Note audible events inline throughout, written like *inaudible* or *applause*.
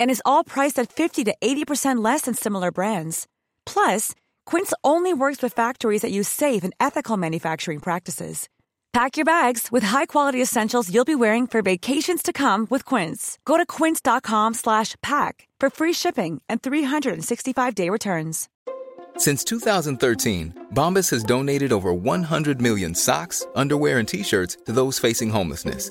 And is all priced at 50 to 80% less than similar brands. Plus, Quince only works with factories that use safe and ethical manufacturing practices. Pack your bags with high-quality essentials you'll be wearing for vacations to come with Quince. Go to quince.com slash pack for free shipping and 365-day returns. Since 2013, Bombas has donated over 100 million socks, underwear, and t-shirts to those facing homelessness.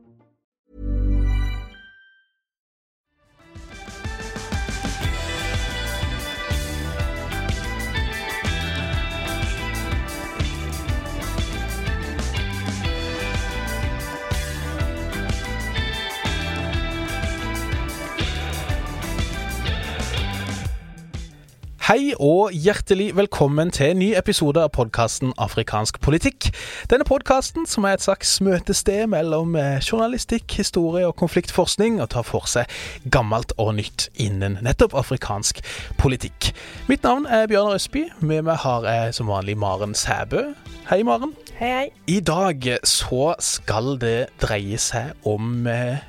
Hei og hjertelig velkommen til en ny episode av podkasten Afrikansk politikk. Denne podkasten som er et slags møtested mellom eh, journalistikk, historie og konfliktforskning, og tar for seg gammelt og nytt innen nettopp afrikansk politikk. Mitt navn er Bjørnar Østby. Med meg har jeg som vanlig Maren Sæbø. Hei, Maren. Hei, hei. I dag så skal det dreie seg om eh,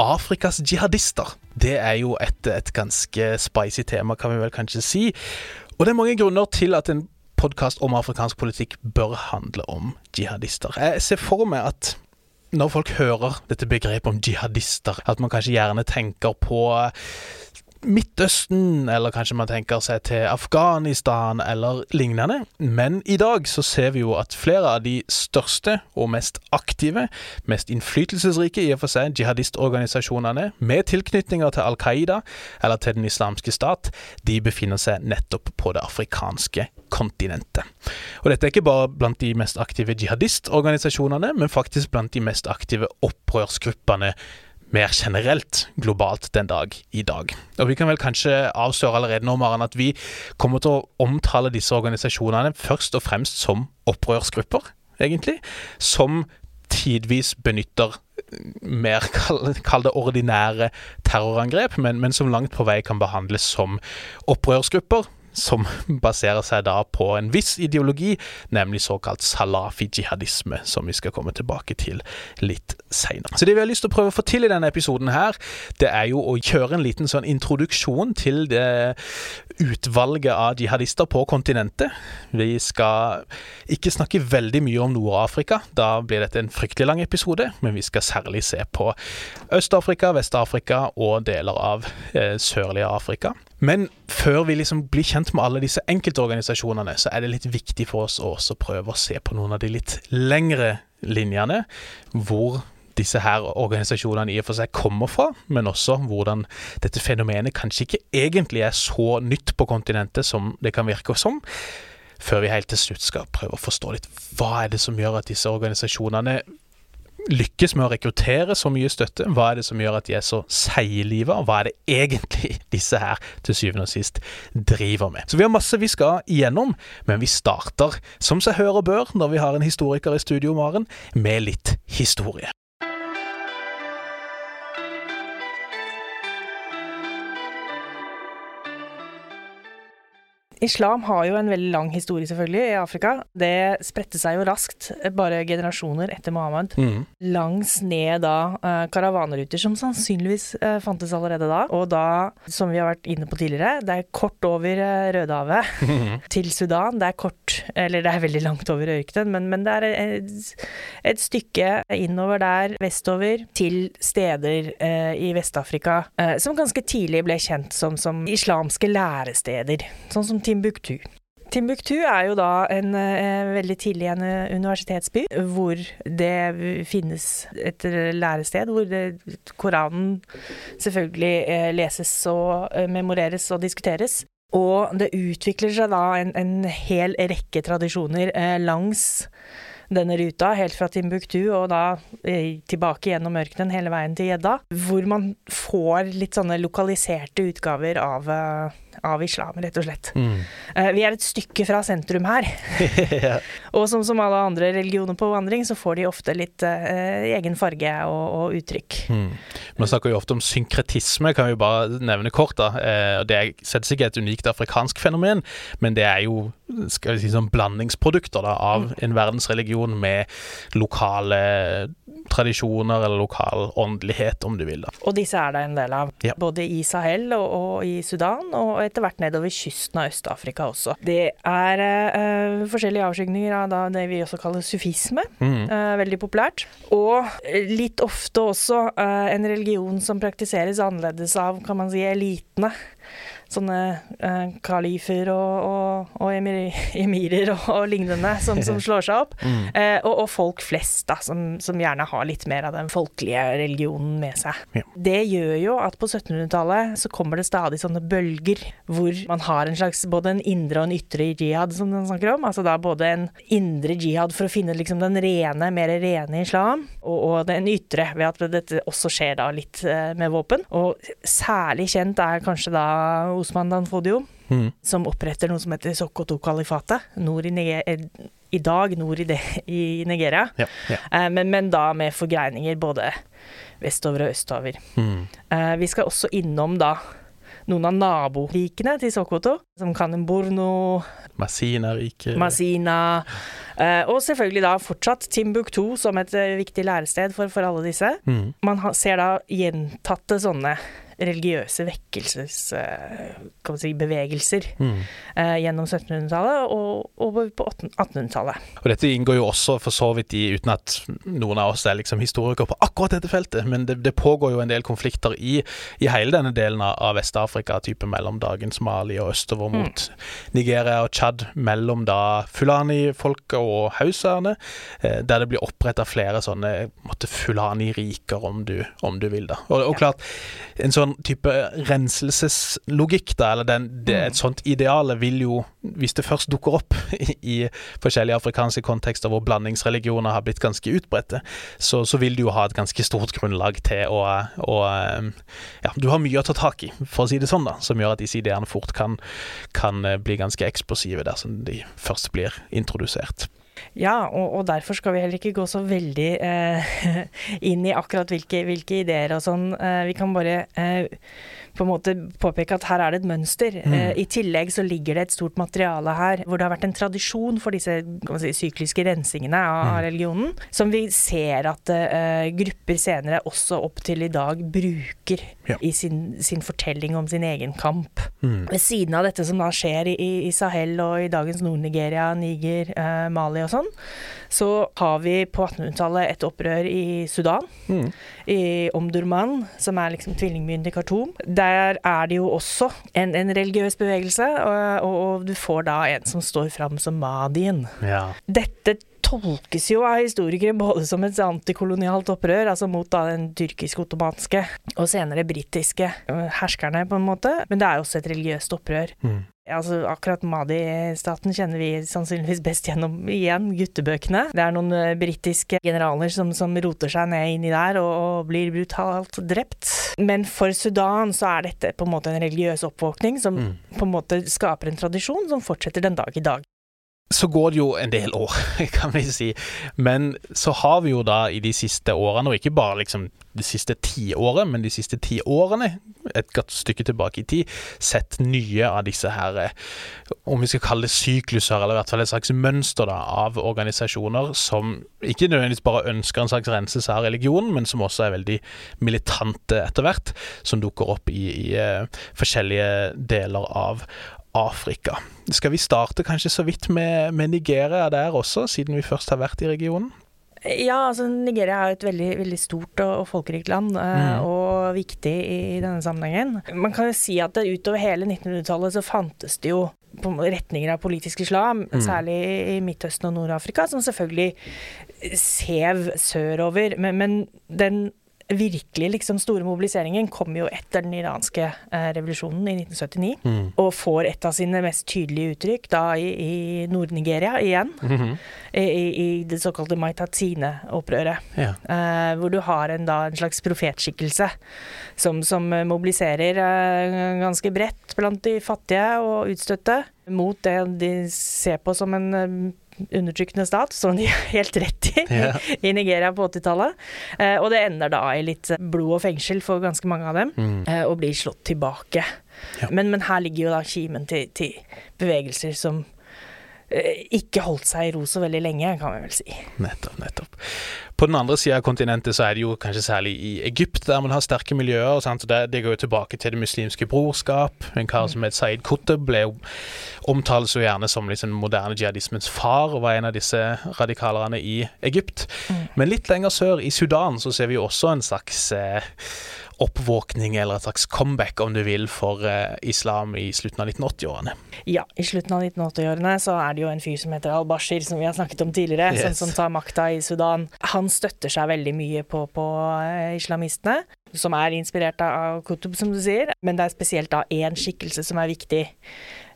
Afrikas jihadister. Det er jo et, et ganske spicy tema, kan vi vel kanskje si. Og det er mange grunner til at en podkast om afrikansk politikk bør handle om jihadister. Jeg ser for meg at når folk hører dette begrepet om jihadister, at man kanskje gjerne tenker på Midtøsten, eller kanskje man tenker seg til Afghanistan eller lignende. Men i dag så ser vi jo at flere av de største og mest aktive, mest innflytelsesrike i og for seg, jihadistorganisasjonene med tilknytninger til Al Qaida eller til Den islamske stat, de befinner seg nettopp på det afrikanske kontinentet. Og dette er ikke bare blant de mest aktive jihadistorganisasjonene, men faktisk blant de mest aktive opprørsgruppene mer generelt globalt den dag i dag. Og Vi kan vel kanskje avsløre allerede nå, Maren, at vi kommer til å omtale disse organisasjonene først og fremst som opprørsgrupper, egentlig. Som tidvis benytter mer, kall, det ordinære terrorangrep, men, men som langt på vei kan behandles som opprørsgrupper som *laughs* baserer seg da på en viss ideologi, nemlig såkalt salafi-jihadisme, som vi skal komme tilbake til litt seinere. Så det vi har lyst til å prøve å få til i denne episoden her, det er jo å kjøre en liten sånn introduksjon til det utvalget av jihadister på kontinentet. Vi skal ikke snakke veldig mye om Nord-Afrika, da blir dette en fryktelig lang episode, men vi skal særlig se på Øst-Afrika, Vest-Afrika og deler av eh, sørlige Afrika. Men før vi liksom blir kjent med alle disse enkeltorganisasjonene, så er det litt viktig for oss å også prøve å se på noen av de litt lengre linjene, hvor disse her organisasjonene i og for seg kommer fra, men også hvordan dette fenomenet kanskje ikke egentlig er så nytt på kontinentet som det kan virke som, før vi helt til slutt skal prøve å forstå litt hva er det som gjør at disse organisasjonene lykkes med å rekruttere så mye støtte? Hva er det som gjør at de er så seigliva, hva er det egentlig *laughs* disse her til syvende og sist driver med? Så vi har masse vi skal igjennom, men vi starter, som seg hør og bør når vi har en historiker i studio, Maren, med litt historie. Islam har jo en veldig lang historie, selvfølgelig, i Afrika. Det spredte seg jo raskt, bare generasjoner etter Mohammed, Mm. langs ned da eh, karavaneruter som sannsynligvis eh, fantes allerede da. Og da, som vi har vært inne på tidligere, det er kort over Rødehavet mm. *laughs* til Sudan. Det er kort, eller det er veldig langt over ørkenen, men, men det er et, et stykke innover der, vestover, til steder eh, i Vest-Afrika eh, som ganske tidlig ble kjent som, som islamske læresteder, sånn som Timbuktu. Timbuktu er jo da en eh, veldig tidlig en eh, universitetsby, hvor det finnes et lærested hvor det, Koranen selvfølgelig eh, leses og eh, memoreres og diskuteres. Og det utvikler seg da en, en hel rekke tradisjoner eh, langs denne ruta, helt fra Timbuktu og da eh, tilbake gjennom ørkenen hele veien til Jedda, hvor man får litt sånne lokaliserte utgaver av, eh, av islam, rett og slett. Mm. Eh, vi er et stykke fra sentrum her, *laughs* ja. og som, som alle andre religioner på vandring, så får de ofte litt eh, egen farge og, og uttrykk. Mm. Man snakker jo ofte om synkretisme, kan vi bare nevne kort. da. Det er selvsagt ikke et unikt afrikansk fenomen, men det er jo skal vi si, sånn blandingsprodukter da, av en verdensreligion med lokale tradisjoner eller lokal åndelighet, om du vil. da. Og disse er det en del av, Ja. både i Sahel og, og i Sudan, og etter hvert nedover kysten av Øst-Afrika også. Det er uh, forskjellige avskygninger av da, det vi også kaller sufisme, Mm. uh, veldig populært. Og litt ofte også uh, en religion som praktiseres annerledes av, kan man si, elitene. Sånne eh, kalifer og, og, og emir, emirer og, og lignende som, som slår seg opp. *laughs* Mm. Eh, og, folk flest, da, som, som gjerne har litt mer av den folkelige religionen med seg. Ja. Det gjør jo at på 1700-tallet så kommer det stadig sånne bølger hvor man har en slags både en indre og en ytre jihad, som den snakker om. Altså da både en indre jihad for å finne liksom den rene, mer rene islam, og, og den ytre ved at dette også skjer da litt eh, med våpen. Og særlig kjent er kanskje da Osman Danfodio, Mm. som oppretter noe som heter Sokoto-kalifatet, nord i, i dag nord i, det, i Nigeria. Ja, ja. Eh, men, men da med forgreininger både vestover og østover. Mm. Eh, vi skal også innom da noen av naborikene til Sokoto, som Kanemborno, Masina-riket Masina, eh, og selvfølgelig da fortsatt Timbuktu som et viktig lærested for, for alle disse. Mm. Man ser da gjentatte sånne religiøse vekkelses... eh, si Mm. eh, gjennom 1700-tallet og og, på 1800-tallet. Og dette inngår jo også for så vidt i, uten at noen av oss er liksom historikere på akkurat dette feltet, men det, det pågår jo en del konflikter i, i hele denne delen av, Vest-Afrika, type mellom dagens Mali og østover mot Nigeria og Tsjad, mellom da Fulani-folket og hausaerne, eh, der det blir oppretta flere sånne Fulani-riker, om du, om du vil, da. Og, og klart, en sånn type renselseslogikk, da, eller den, det, et sånt ideale vil jo, hvis det først dukker opp *laughs* i, i forskjellige afrikanske kontekster hvor blandingsreligioner har blitt ganske utbredte, så, så vil du jo ha et ganske stort grunnlag til å, å um, Ja, du har mye å ta tak i, for å si det sånn, da, som gjør at disse ideene fort kan, kan eh, bli ganske eksplosive dersom de først blir introdusert. Ja, og, og derfor skal vi heller ikke gå så veldig eh, *laughs* inn i akkurat hvilke, hvilke ideer og sånn. Eh, vi kan bare eh, på en måte påpeke at her er det et mønster. Eh, I tillegg så ligger det et stort materiale her hvor det har vært en tradisjon for disse kan man si, sykliske rensingene av, mm. religionen, som vi ser at eh, grupper senere også opp til i dag bruker Ja. i sin, sin fortelling om sin egen kamp. Mm. Ved siden av dette som da skjer i, i Sahel og i dagens Nord-Nigeria, Niger, eh, Mali og sånn, så har vi på 1800-tallet et opprør i Sudan, Mm. i Omdurman, som er liksom tvillingbyen til Khartoum. Der er det jo også en, en religiøs bevegelse, og, og, og du får da en som står fram som Madien. Ja. Dette tolkes jo av historikere både som et antikolonialt opprør, altså mot da den tyrkisk-ottomanske og senere britiske øh, herskerne, på en måte. Men det er jo også et religiøst opprør. Mm. Altså, akkurat Mahdi-staten kjenner vi sannsynligvis best gjennom igjen guttebøkene. Det er noen uh, britiske generaler som, som roter seg ned inni der og, og blir brutalt drept. Men for Sudan så er dette på en måte en religiøs oppvåkning som Mm. på en måte skaper en tradisjon som fortsetter den dag i dag. Så går det jo en del år, *laughs* kan vi si. Men så har vi jo da i de siste årene, og ikke bare liksom de siste ti årene, men de siste ti årene, et godt stykke tilbake i tid, sett nye av disse her, eh, om vi skal kalle det sykluser, eller i hvert fall et slags mønster da, av organisasjoner som ikke nødvendigvis bare ønsker en slags renselse av religionen, men som også er veldig militante etter hvert, som dukker opp i, i uh, forskjellige deler av Afrika. Skal vi starte kanskje så vidt med, med Nigeria der også, siden vi først har vært i regionen? Ja, altså Nigeria er jo et veldig, veldig stort og, og folkerikt land, eh, mm. og viktig i, i, denne sammenhengen. Man kan jo si at utover hele 1900-tallet så fantes det jo retninger av politisk islam, mm. særlig i Midtøsten og Nord-Afrika, som selvfølgelig sev sørover. Men, men den virkelig liksom store mobiliseringen kom jo etter den iranske eh, revolusjonen i 1979. Mm. Og får et av sine mest tydelige uttrykk da i, i Nord-Nigeria igjen. Mm -hmm. I, I, det såkalte Maitatine-opprøret. Ja. Eh, hvor du har en, da, en slags profetskikkelse som, som mobiliserer eh, ganske bredt blant de fattige og utstøtte mot det de ser på som en eh, undertrykkende stat, som de *laughs* har helt rett i yeah. i Nigeria på 80-tallet. Eh, og det ender da i litt blod og fengsel for ganske mange av dem, mm. eh, og blir slått tilbake. Ja. Men, men, her ligger jo da kimen til, til bevegelser som ikke holdt seg i ro så veldig lenge, kan vi vel si. Nettopp, nettopp. På den andre sida av kontinentet så er det jo kanskje særlig i Egypt der man har sterke miljøer. Sant? Det, det går jo tilbake til Det muslimske brorskap. En kar som het Saeed Qutb ble jo omtales jo gjerne som liksom moderne jihadismens far, og var en av disse radikalerne i Egypt. Mm. Men litt lenger sør, i Sudan, så ser vi jo også en slags eh, oppvåkning eller et slags comeback, om du vil, for uh, islam i slutten av 1980-årene. Ja, i slutten av 1980-årene så er det jo en fyr som heter al-Bashir, som vi har snakket om tidligere, yes. som, som, tar makta i Sudan. Han støtter seg veldig mye på, på uh, islamistene, som er inspirert av Kutub, som du sier. Men det er spesielt da én skikkelse som er viktig.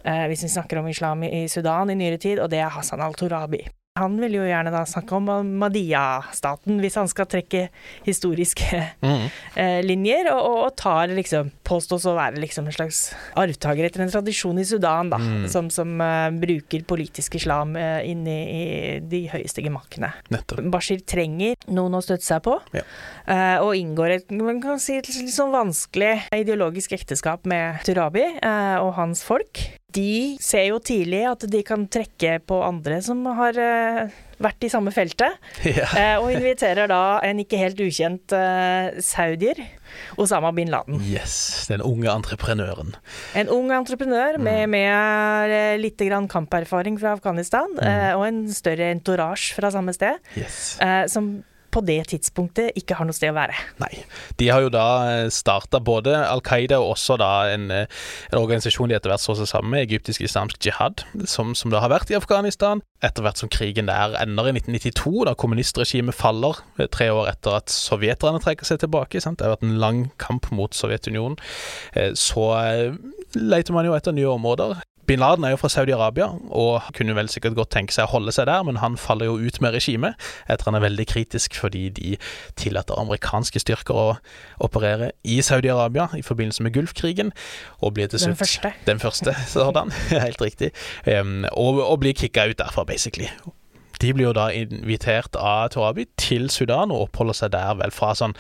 Uh, hvis vi snakker om islam i, i Sudan i nyere tid, og det er Hassan al-Turabi. Han vil jo gjerne da snakke om Madia-staten, hvis han skal trekke historiske mm. *laughs* eh, linjer, og, og, tar liksom Påstås å være liksom en slags arvtaker etter en tradisjon i Sudan, da, mm. som, som uh, bruker politisk islam uh, inn i, i, de høyeste gemakkene. Bashir trenger noen å støtte seg på, ja. uh, og inngår et man kan si, et litt sånn vanskelig ideologisk ekteskap med Turabi og hans folk de ser jo tidlig at de kan trekke på andre som har uh, vært i samme feltet, *laughs* ja. uh, og inviterer da en ikke helt ukjent uh, saudier, Osama bin Laden. Yes, den unge entreprenøren. En ung entreprenør mm. med, med litt grann kamperfaring fra Afghanistan, mm. og en større entourage fra samme sted, yes. som på det tidspunktet ikke har noe sted å være. Nei. De har jo da eh, starta både Al Qaida og også da en, eh, en organisasjon de etter hvert så seg sammen med, egyptisk islamsk jihad, som, som da har vært i Afghanistan. Etter hvert som krigen der ender i 1992, da kommunistregimet faller, eh, tre år etter at sovjeterne trekker seg tilbake. Sant? Det har vært en lang kamp mot Sovjetunionen. Så leter man jo etter nye områder. Bin Laden er jo fra Saudi-Arabia, og kunne vel sikkert godt tenke seg å holde seg der, men han faller jo ut med regimet etter han er veldig kritisk fordi de tillater amerikanske styrker å operere i Saudi-Arabia i forbindelse med Gulfkrigen, og blir til slutt Den første. Den første, *laughs* sådan. Helt riktig. Um, og, og blir kicka ut derfra, basically. De blir jo da invitert av Torabi til Sudan og oppholder seg der vel fra sånn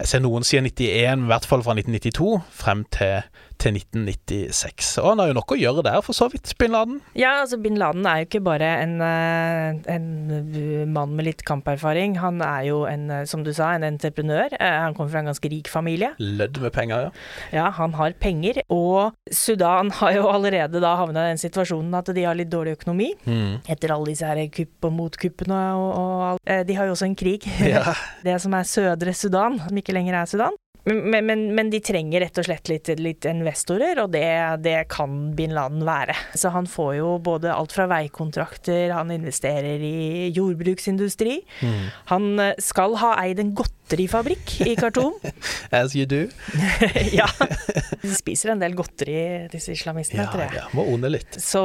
Jeg ser noen sier 91, i hvert fall fra 1992 frem til til 1996. Og han har jo nok å gjøre der, for så vidt, bin Laden. Ja, altså bin Laden er jo ikke bare en, eh, en mann med litt kamperfaring. Han er jo en, eh, som du sa, en entreprenør. Eh, han kommer fra en ganske rik familie. Lødd med penger, ja. Ja, han har penger. Og Sudan *laughs* har jo allerede da havna i den situasjonen at de har litt dårlig økonomi. Mm. Etter alle disse her kupp og motkuppene og, og, alt. De har jo også en krig. Ja. *laughs* Det som er Sødre Sudan, som ikke lenger er Sudan. Men, men, men, de trenger rett og slett litt, litt investorer, og det, det, kan bin Laden være. Så han får jo både alt fra veikontrakter, han investerer i jordbruksindustri. Mm. Han eh, skal ha eid en godterifabrikk i Khartoum. *laughs* As you do. *laughs* ja. De spiser en del godteri, disse islamistene, ja, tror jeg. Ja, må one litt. Så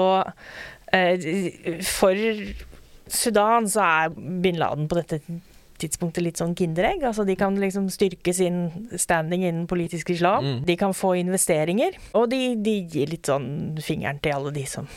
eh, for Sudan så er bin Laden på dette tidspunktet litt sånn kinderegg. Altså de kan liksom styrke sin standing innen politisk islam. Mm. De kan få investeringer, og de, de, gir litt sånn fingeren til alle de som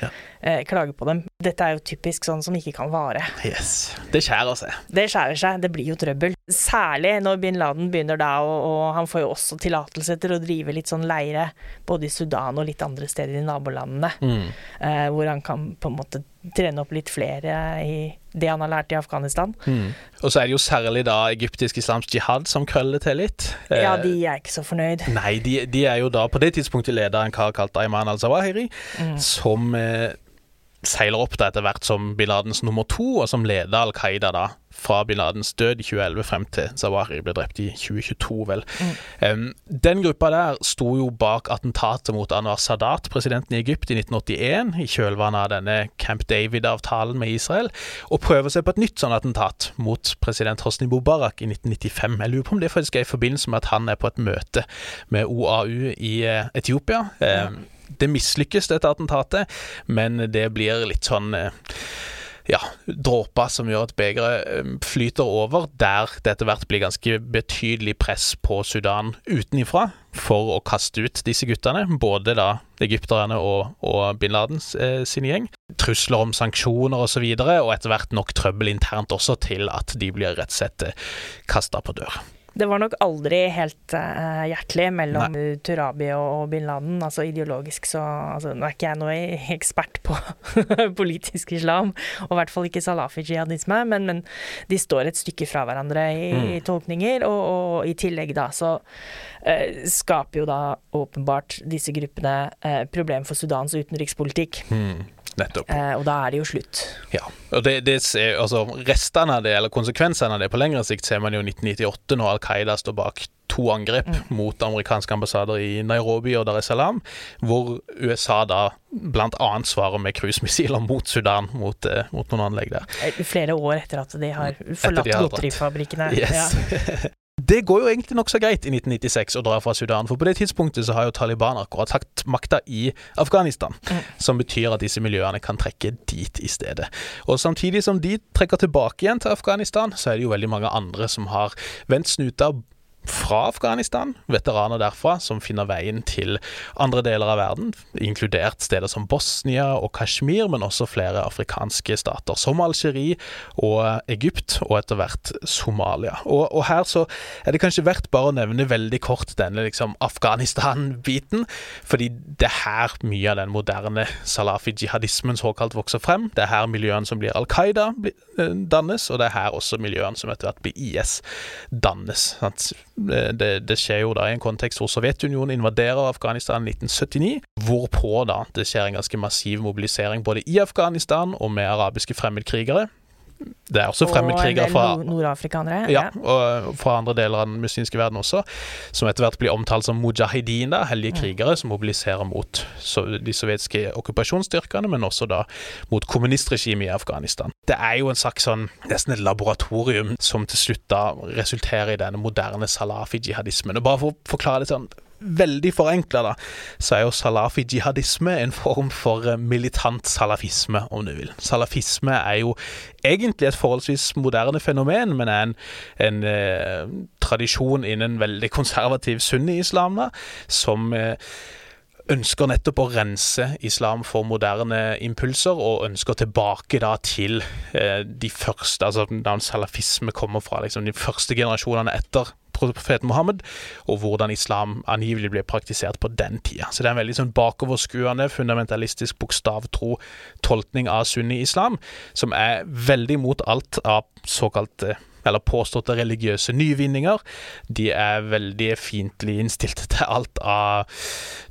ja. eh, klager på dem. Dette er jo typisk sånn som ikke kan vare. Yes. Det skjærer seg. Det skjærer seg, det blir jo trøbbel. Særlig når bin Laden begynner da, og, og han får jo også tillatelse til å drive litt sånn leire både i Sudan og litt andre steder i nabolandene, Mm. eh, hvor han kan på en måte trene opp litt flere i det han har lært i Afghanistan. Mm. Og så er det jo særlig da egyptisk islamsk jihad som krøller til litt. Ja, Eh, de er ikke så fornøyd. Nei, de, de er jo da på det tidspunktet leda av en kar kalt Ayman al-Zawahiri, Mm. som eh, seiler opp da etter hvert som bin Ladens nummer to, og som leder Al Qaida da fra bin Ladens død i 2011 frem til Zawahiri ble drept i 2022, vel. Um, den gruppa der sto jo bak attentatet mot Anwar Sadat, presidenten i Egypt, i 1981, i kjølvannet av denne Camp David-avtalen med Israel, og prøver seg på et nytt sånn attentat mot president Hosni Mubarak i 1995. Jeg lurer på om det faktisk er i forbindelse med at han er på et møte med OAU i eh, Etiopia. Um, det mislykkes, dette attentatet, men det blir litt sånn eh, ja, dråper som gjør at begeret eh, flyter over, der det etter hvert blir ganske betydelig press på Sudan utenifra for å kaste ut disse guttene, både da egypterne og, og bin Laden eh, sin gjeng. Trusler om sanksjoner osv., og, så videre, og etter hvert nok trøbbel internt også til at de blir rett og slett kasta på dør. Det var nok aldri helt uh, hjertelig mellom Turabi og, bin Laden. Altså ideologisk så altså, Nå er ikke jeg noe *laughs* ekspert på *laughs* politisk islam, og i hvert fall ikke salafi-jihadisme, men, men, de står et stykke fra hverandre i, Mm. i tolkninger, og, og, i tillegg da så skaper jo da åpenbart disse gruppene eh, problem for Sudans utenrikspolitikk. Mm. Nettopp. Eh, og da er det jo slutt. Ja, og det, det altså Restene av det, eller konsekvensene av det på lengre sikt, ser man jo i 1998, når Al Qaida står bak to angrep mot amerikanske ambassader i Nairobi og Dar es Salaam, hvor USA da bl.a. svarer med cruisemissiler mot Sudan, mot, eh, mot noen anlegg der. Eh, Flere år etter at de har forlatt de har godterifabrikkene. Yes. Ja. *laughs* Det går jo egentlig nokså greit i 1996 å dra fra Sudan, for på det tidspunktet så har jo Taliban akkurat tatt makta i Afghanistan, som betyr at disse miljøene kan trekke dit i stedet. Og samtidig som de trekker tilbake igjen til Afghanistan, så er det jo veldig mange andre som har vendt snuta fra Afghanistan, veteraner derfra, som finner veien til andre deler av verden, inkludert steder som Bosnia og Kashmir, men også flere afrikanske stater, som Algerie og Egypt, og etter hvert Somalia. Og, og her så er det kanskje verdt bare å nevne veldig kort denne liksom Afghanistan-biten, fordi det er her mye av den moderne salafi-jihadismen såkalt vokser frem. Det er her miljøene som blir Al Qaida eh, dannes, og det er her også miljøene som etter hvert blir IS dannes. Sant? Det, det skjer jo da i en kontekst hvor Sovjetunionen invaderer Afghanistan i 1979, hvorpå da det skjer en ganske massiv mobilisering både i Afghanistan og med arabiske fremmedkrigere. Det er også fremmedkrigere fra nord- nordafrikanere. ja, og fra andre deler av den muslimske verden også, som etter hvert blir omtalt som mujahedin, hellige krigere som mobiliserer mot de sovjetiske okkupasjonsstyrkene, men også da mot kommunistregimet i Afghanistan. Det er jo en slags sånn, nesten et laboratorium som til slutt da resulterer i denne moderne salafi-jihadismen. Og bare for å forklare det sånn veldig forenkla, da, så er jo salafi-jihadisme en form for eh, militant salafisme, om du vil. Salafisme er jo egentlig et forholdsvis moderne fenomen, men er en, en eh, tradisjon innen veldig konservativ sunni-islam, da, som eh, ønsker nettopp å rense islam for moderne impulser, og ønsker tilbake da til eh, de første Altså da salafisme kommer fra liksom de første generasjonene etter profeten Mohammed, og hvordan islam angivelig ble praktisert på den tida. Så det er en veldig sånn bakoverskuende, fundamentalistisk, bokstavtro tolkning av sunni-islam, som er veldig mot alt av såkalte eller påståtte religiøse nyvinninger. De er veldig fiendtlig innstilte *laughs* til alt av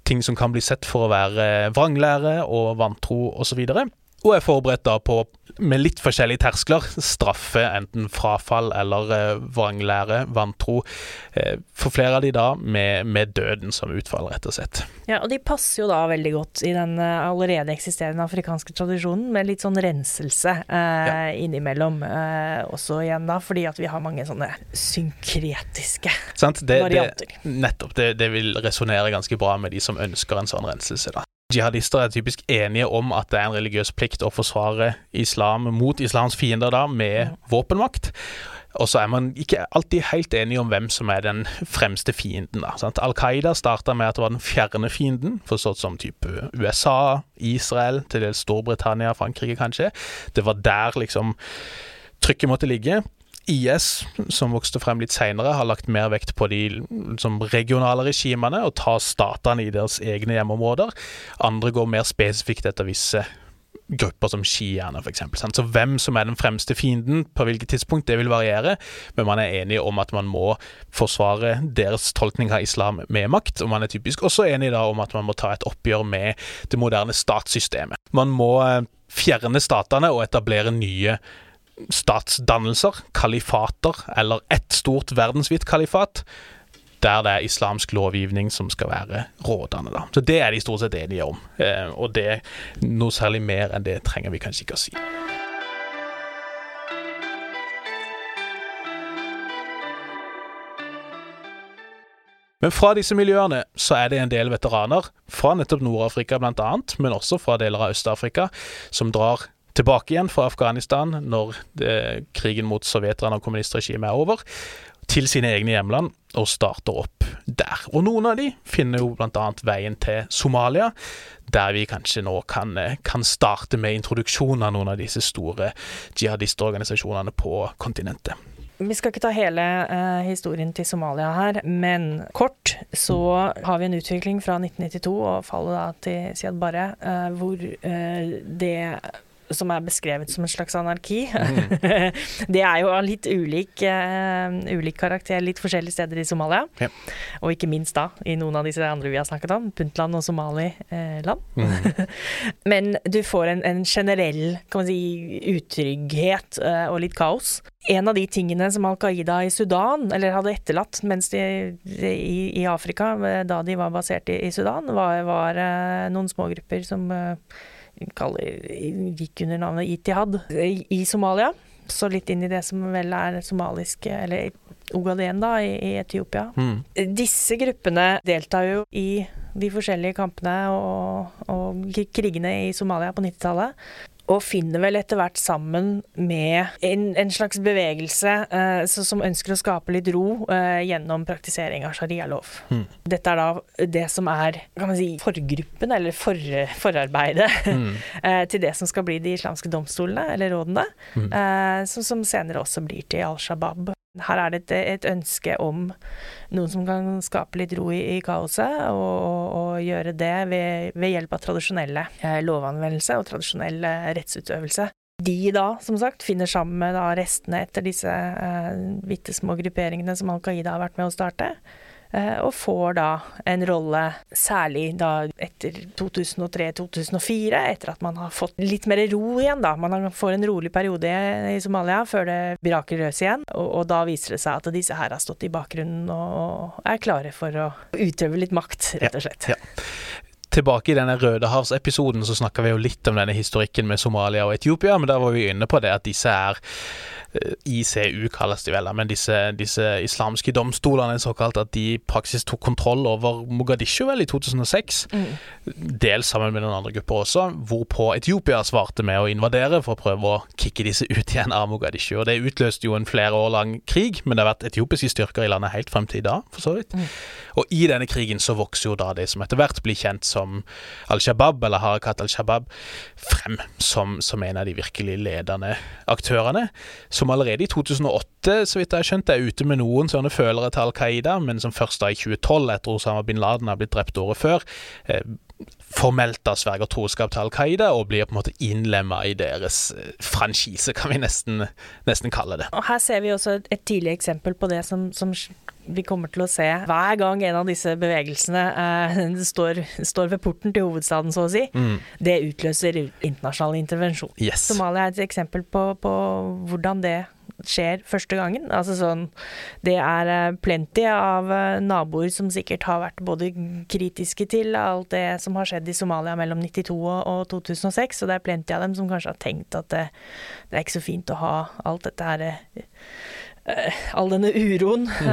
ting som kan bli sett for å være vranglære og vantro osv. Og er forberedt da på, med litt forskjellige terskler, straffe enten frafall eller eh, vranglære, vantro. Eh, for flere av de da med, med døden som utfall, rett og slett. Ja, og de passer jo da veldig godt i den eh, allerede eksisterende afrikanske tradisjonen, med litt sånn renselse eh, innimellom eh, også igjen da, fordi at vi har mange sånne synkretiske? Det, varianter. Det, nettopp. Det, det vil resonnere ganske bra med de som ønsker en sånn renselse. da. Jihadister er typisk enige om at det er en religiøs plikt å forsvare islam mot islams fiender da, med våpenmakt. Og så er man ikke alltid helt enige om hvem som er den fremste fienden. da? Al Qaida starta med at det var den fjerne fienden, forstått som type USA, Israel, til dels Storbritannia, Frankrike kanskje. Det var der liksom trykket måtte ligge. IS, som vokste frem litt seinere, har lagt mer vekt på de liksom, regionale regimene og tar statene i deres egne hjemmeområder. Andre går mer spesifikt etter visse grupper som sjiaene, f.eks. Så hvem som er den fremste fienden på hvilket tidspunkt, det vil variere, men man er enig om at man må forsvare deres tolkning av islam med makt, og man er typisk også enig da om at man må ta et oppgjør med det moderne statssystemet. Man må eh, fjerne statene og etablere nye statsdannelser, kalifater, eller ett stort verdensvidt kalifat, der det er islamsk lovgivning som skal være rådende. Da. Så det er de stort sett enige om, eh, og det noe særlig mer enn det trenger vi kanskje ikke å si. Men fra disse miljøene så er det en del veteraner, fra nettopp Nord-Afrika bl.a., men også fra deler av Øst-Afrika, som drar tilbake igjen fra Afghanistan når det, krigen mot sovjeterne og kommunistregimet er over, til sine egne hjemland og starter opp der. Og noen av de finner jo bl.a. veien til Somalia, der vi kanskje nå kan, kan starte med introduksjon av noen av disse store jihadistorganisasjonene på kontinentet. Vi skal ikke ta hele eh, historien til Somalia her, men kort så har vi en utvikling fra 1992 og fallet da til Siad Barre, eh, hvor eh, det som er beskrevet som en slags anarki. Mm. *laughs* det er jo av litt ulik, uh, ulik, karakter litt forskjellige steder i Somalia. Ja. Og ikke minst da i noen av disse andre vi har snakket om, Puntland og Somaliland. Mm. *laughs* Men du får en, en, generell kan man si, utrygghet uh, og litt kaos. En av de tingene som Al Qaida i Sudan, eller hadde etterlatt mens de, de i, i, Afrika, eh, da de var basert i, i Sudan, var, var uh, noen smågrupper som kaller, gikk under navnet Itihad i Somalia. Så litt inn i det som vel er somalisk, eller Ogaden, da, i, i Etiopia. Mm. Disse gruppene deltar jo i de forskjellige kampene og, og krigene i Somalia på 90-tallet og finner vel etter hvert sammen med en, en slags bevegelse eh, som ønsker å skape litt ro eh, gjennom praktisering av sharialov. Mm. Dette er da det som er kan man si, forgruppen, eller for, forarbeidet, mm. *laughs* eh, til det som skal bli de islamske domstolene, eller rådene, mm. som, som senere også blir til Al Shabaab. Her er det et, et, ønske om noen som kan skape litt ro i, i kaoset, og, og, gjøre det ved, ved hjelp av tradisjonelle eh, lovanvendelse og tradisjonell eh, rettsutøvelse. De da, som sagt, finner sammen med restene etter disse eh, bitte små grupperingene som Al Qaida har vært med å starte. Eh, og får da en rolle, særlig da etter 2003-2004, etter at man har fått litt mer ro igjen, da. Man får en rolig periode i Somalia før det braker løs igjen, og, og, da viser det seg at disse her har stått i bakgrunnen og er klare for å utøve litt makt, rett og slett. Ja, ja tilbake i denne Rødehavsepisoden så snakka vi jo litt om denne historikken med Somalia og Etiopia, men da var vi inne på det at disse er ICU kalles de vel, men disse, disse islamske domstolene såkalt, at de i praksis tok kontroll over Mogadishu vel i 2006. Mm. Dels sammen med noen andre grupper også, hvorpå Etiopia svarte med å invadere for å prøve å kicke disse ut igjen av Mogadishu. Og Det utløste jo en flere år lang krig, men det har vært etiopiske styrker i landet helt frem til i dag, for så vidt. Mm. Og i denne krigen så vokser jo da det som etter hvert blir kjent som Al Shabaab, eller Harakat al Shabaab, frem som, som en av de virkelig ledende aktørene. Så som allerede i 2008, så vidt jeg har skjønt, er ute med noen sånne følere til Al Qaida, men som først da i 2012, etter Osama bin Laden har blitt drept året før, eh, formelt da sverger troskap til Al Qaida og blir på en måte innlemma i deres eh, franchise, kan vi nesten, nesten, kalle det. Og Her ser vi også et, et tidlig eksempel på det som, som vi kommer til å se hver gang en av disse bevegelsene eh, *laughs* står, står, ved porten til hovedstaden, så å si. Mm. Det utløser internasjonal intervensjon. Yes. Somalia er et eksempel på, på, hvordan det skjer første gangen. Altså sånn Det er eh, plenty av eh, naboer som sikkert har vært både kritiske til alt det som har skjedd i Somalia mellom 92 og 2006, og det er plenty av dem som kanskje har tenkt at det, det er ikke så fint å ha alt dette her eh, eh, all denne uroen Mm.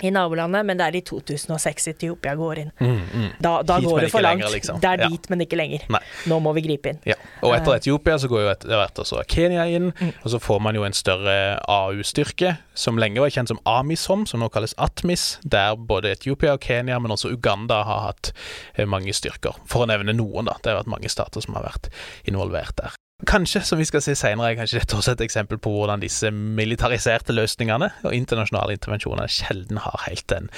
uh, i nabolandet, men det er i 2006 Etiopia går inn. Mm, mm. Da, da Hit, går det for langt. lenger, liksom. Det er Ja. dit, men ikke lenger. Nei. Nå må vi gripe inn. Ja. Og etter Etiopia så går jo etter hvert også Kenya inn, og så får man jo en større AU-styrke, som lenge var kjent som AMISOM, som nå kalles ATMIS, der både Etiopia og Kenya, men også Uganda har hatt eh, mange styrker. For å nevne noen, da. Det har vært mange stater som har vært involvert der. Kanskje, som vi skal se senere, er kanskje dette også et eksempel på hvordan disse militariserte løsningene og internasjonale intervensjoner sjelden har helt den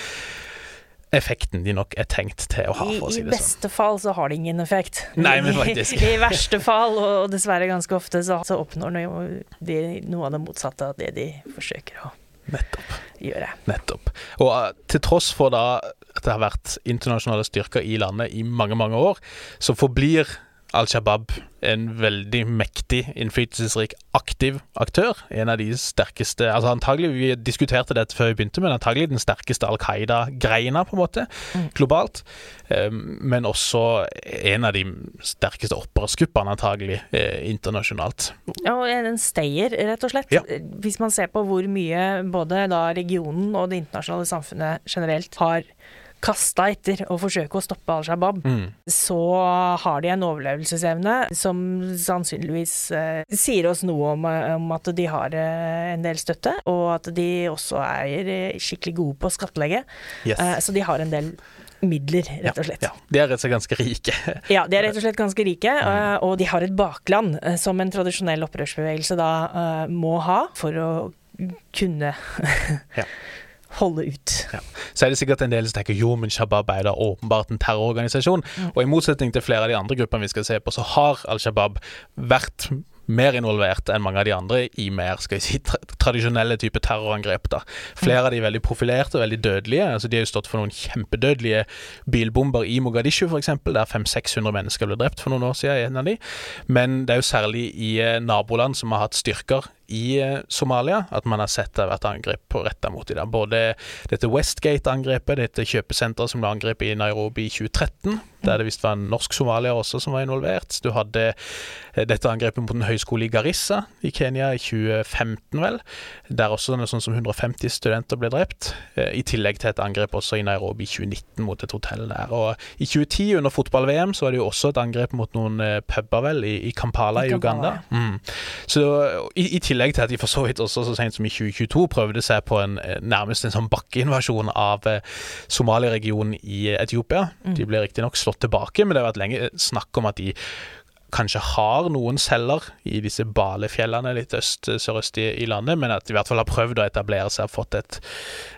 effekten de nok er tenkt til å ha, I, for å si det sånn. beste fall så har det ingen effekt. Nei, men faktisk. *laughs* I, verste fall, og dessverre ganske ofte, så, oppnår de, de noe av det motsatte av det de forsøker å Nettopp. gjøre. Nettopp. Og uh, til tross for da at det har vært internasjonale styrker i landet i mange, mange år, så forblir Al Shabaab en veldig mektig, innflytelsesrik, aktiv aktør. En av de sterkeste altså antagelig, Vi diskuterte dette før vi begynte, men antagelig den sterkeste Al Qaida-greina, på en måte, globalt. Um, men også en av de sterkeste opprørsgruppene, antagelig, eh, internasjonalt. Ja, og en stayer, rett og slett. Ja. Hvis man ser på hvor mye både da regionen og det internasjonale samfunnet generelt har kasta etter å forsøke å stoppe Al Shabaab, Mm. så har de en overlevelsesevne som sannsynligvis eh, sier oss noe om, eh, om at de har eh, en del støtte, og at de også er eh, skikkelig gode på å skattlegge. Yes. Eh, så de har en del midler, rett og slett. Ja, de er rett og slett ganske rike. *laughs* Ja, de er rett og slett ganske rike, eh, og de har et bakland som en tradisjonell opprørsbevegelse da må ha for å kunne Ja. *laughs* holde ut. Ja. Så er det sikkert en del som tenker jo, men Shabab er da åpenbart en terrororganisasjon. Og i motsetning til flere av de andre gruppene vi skal se på, så har Al Shabaab vært mer involvert enn mange av de andre i mer skal vi si, tra tradisjonelle type terrorangrep. da. Flere av de er veldig profilerte og veldig dødelige. altså De har jo stått for noen kjempedødelige bilbomber i Mogadishu, f.eks., der 500-600 mennesker ble drept for noen år siden. i en av de. Men det er jo særlig i eh, naboland som har hatt styrker i eh, Somalia at man har sett det har vært angrep på retta mot dem. Både dette Westgate-angrepet, dette kjøpesenteret som ble angrepet i Nairobi i 2013, der det visst var en norsk somalier også som var involvert. Du hadde eh, dette angrepet mot en høyskole i Garissa i Kenya i 2015, vel, der også sånn som 150 studenter ble drept. eh, I tillegg til et angrep også i Nairobi i 2019 mot et hotell der. Og i 2010, under fotball-VM, så var det jo også et angrep mot noen puber, vel, i, i Kampala I i, Kampala, Uganda. Mm. Så i, I tillegg til at de for så vidt også så sent som i 2022 prøvde seg på en eh, nærmest en sånn bakkeinvasjon av eh, Somalia-regionen i eh, Etiopia. De ble riktignok slått tilbake, men det har vært lenge snakk om at de kanskje har noen celler i disse Balefjellene litt øst, sørøst i, i landet, men at de i hvert fall har prøvd å etablere seg og fått et,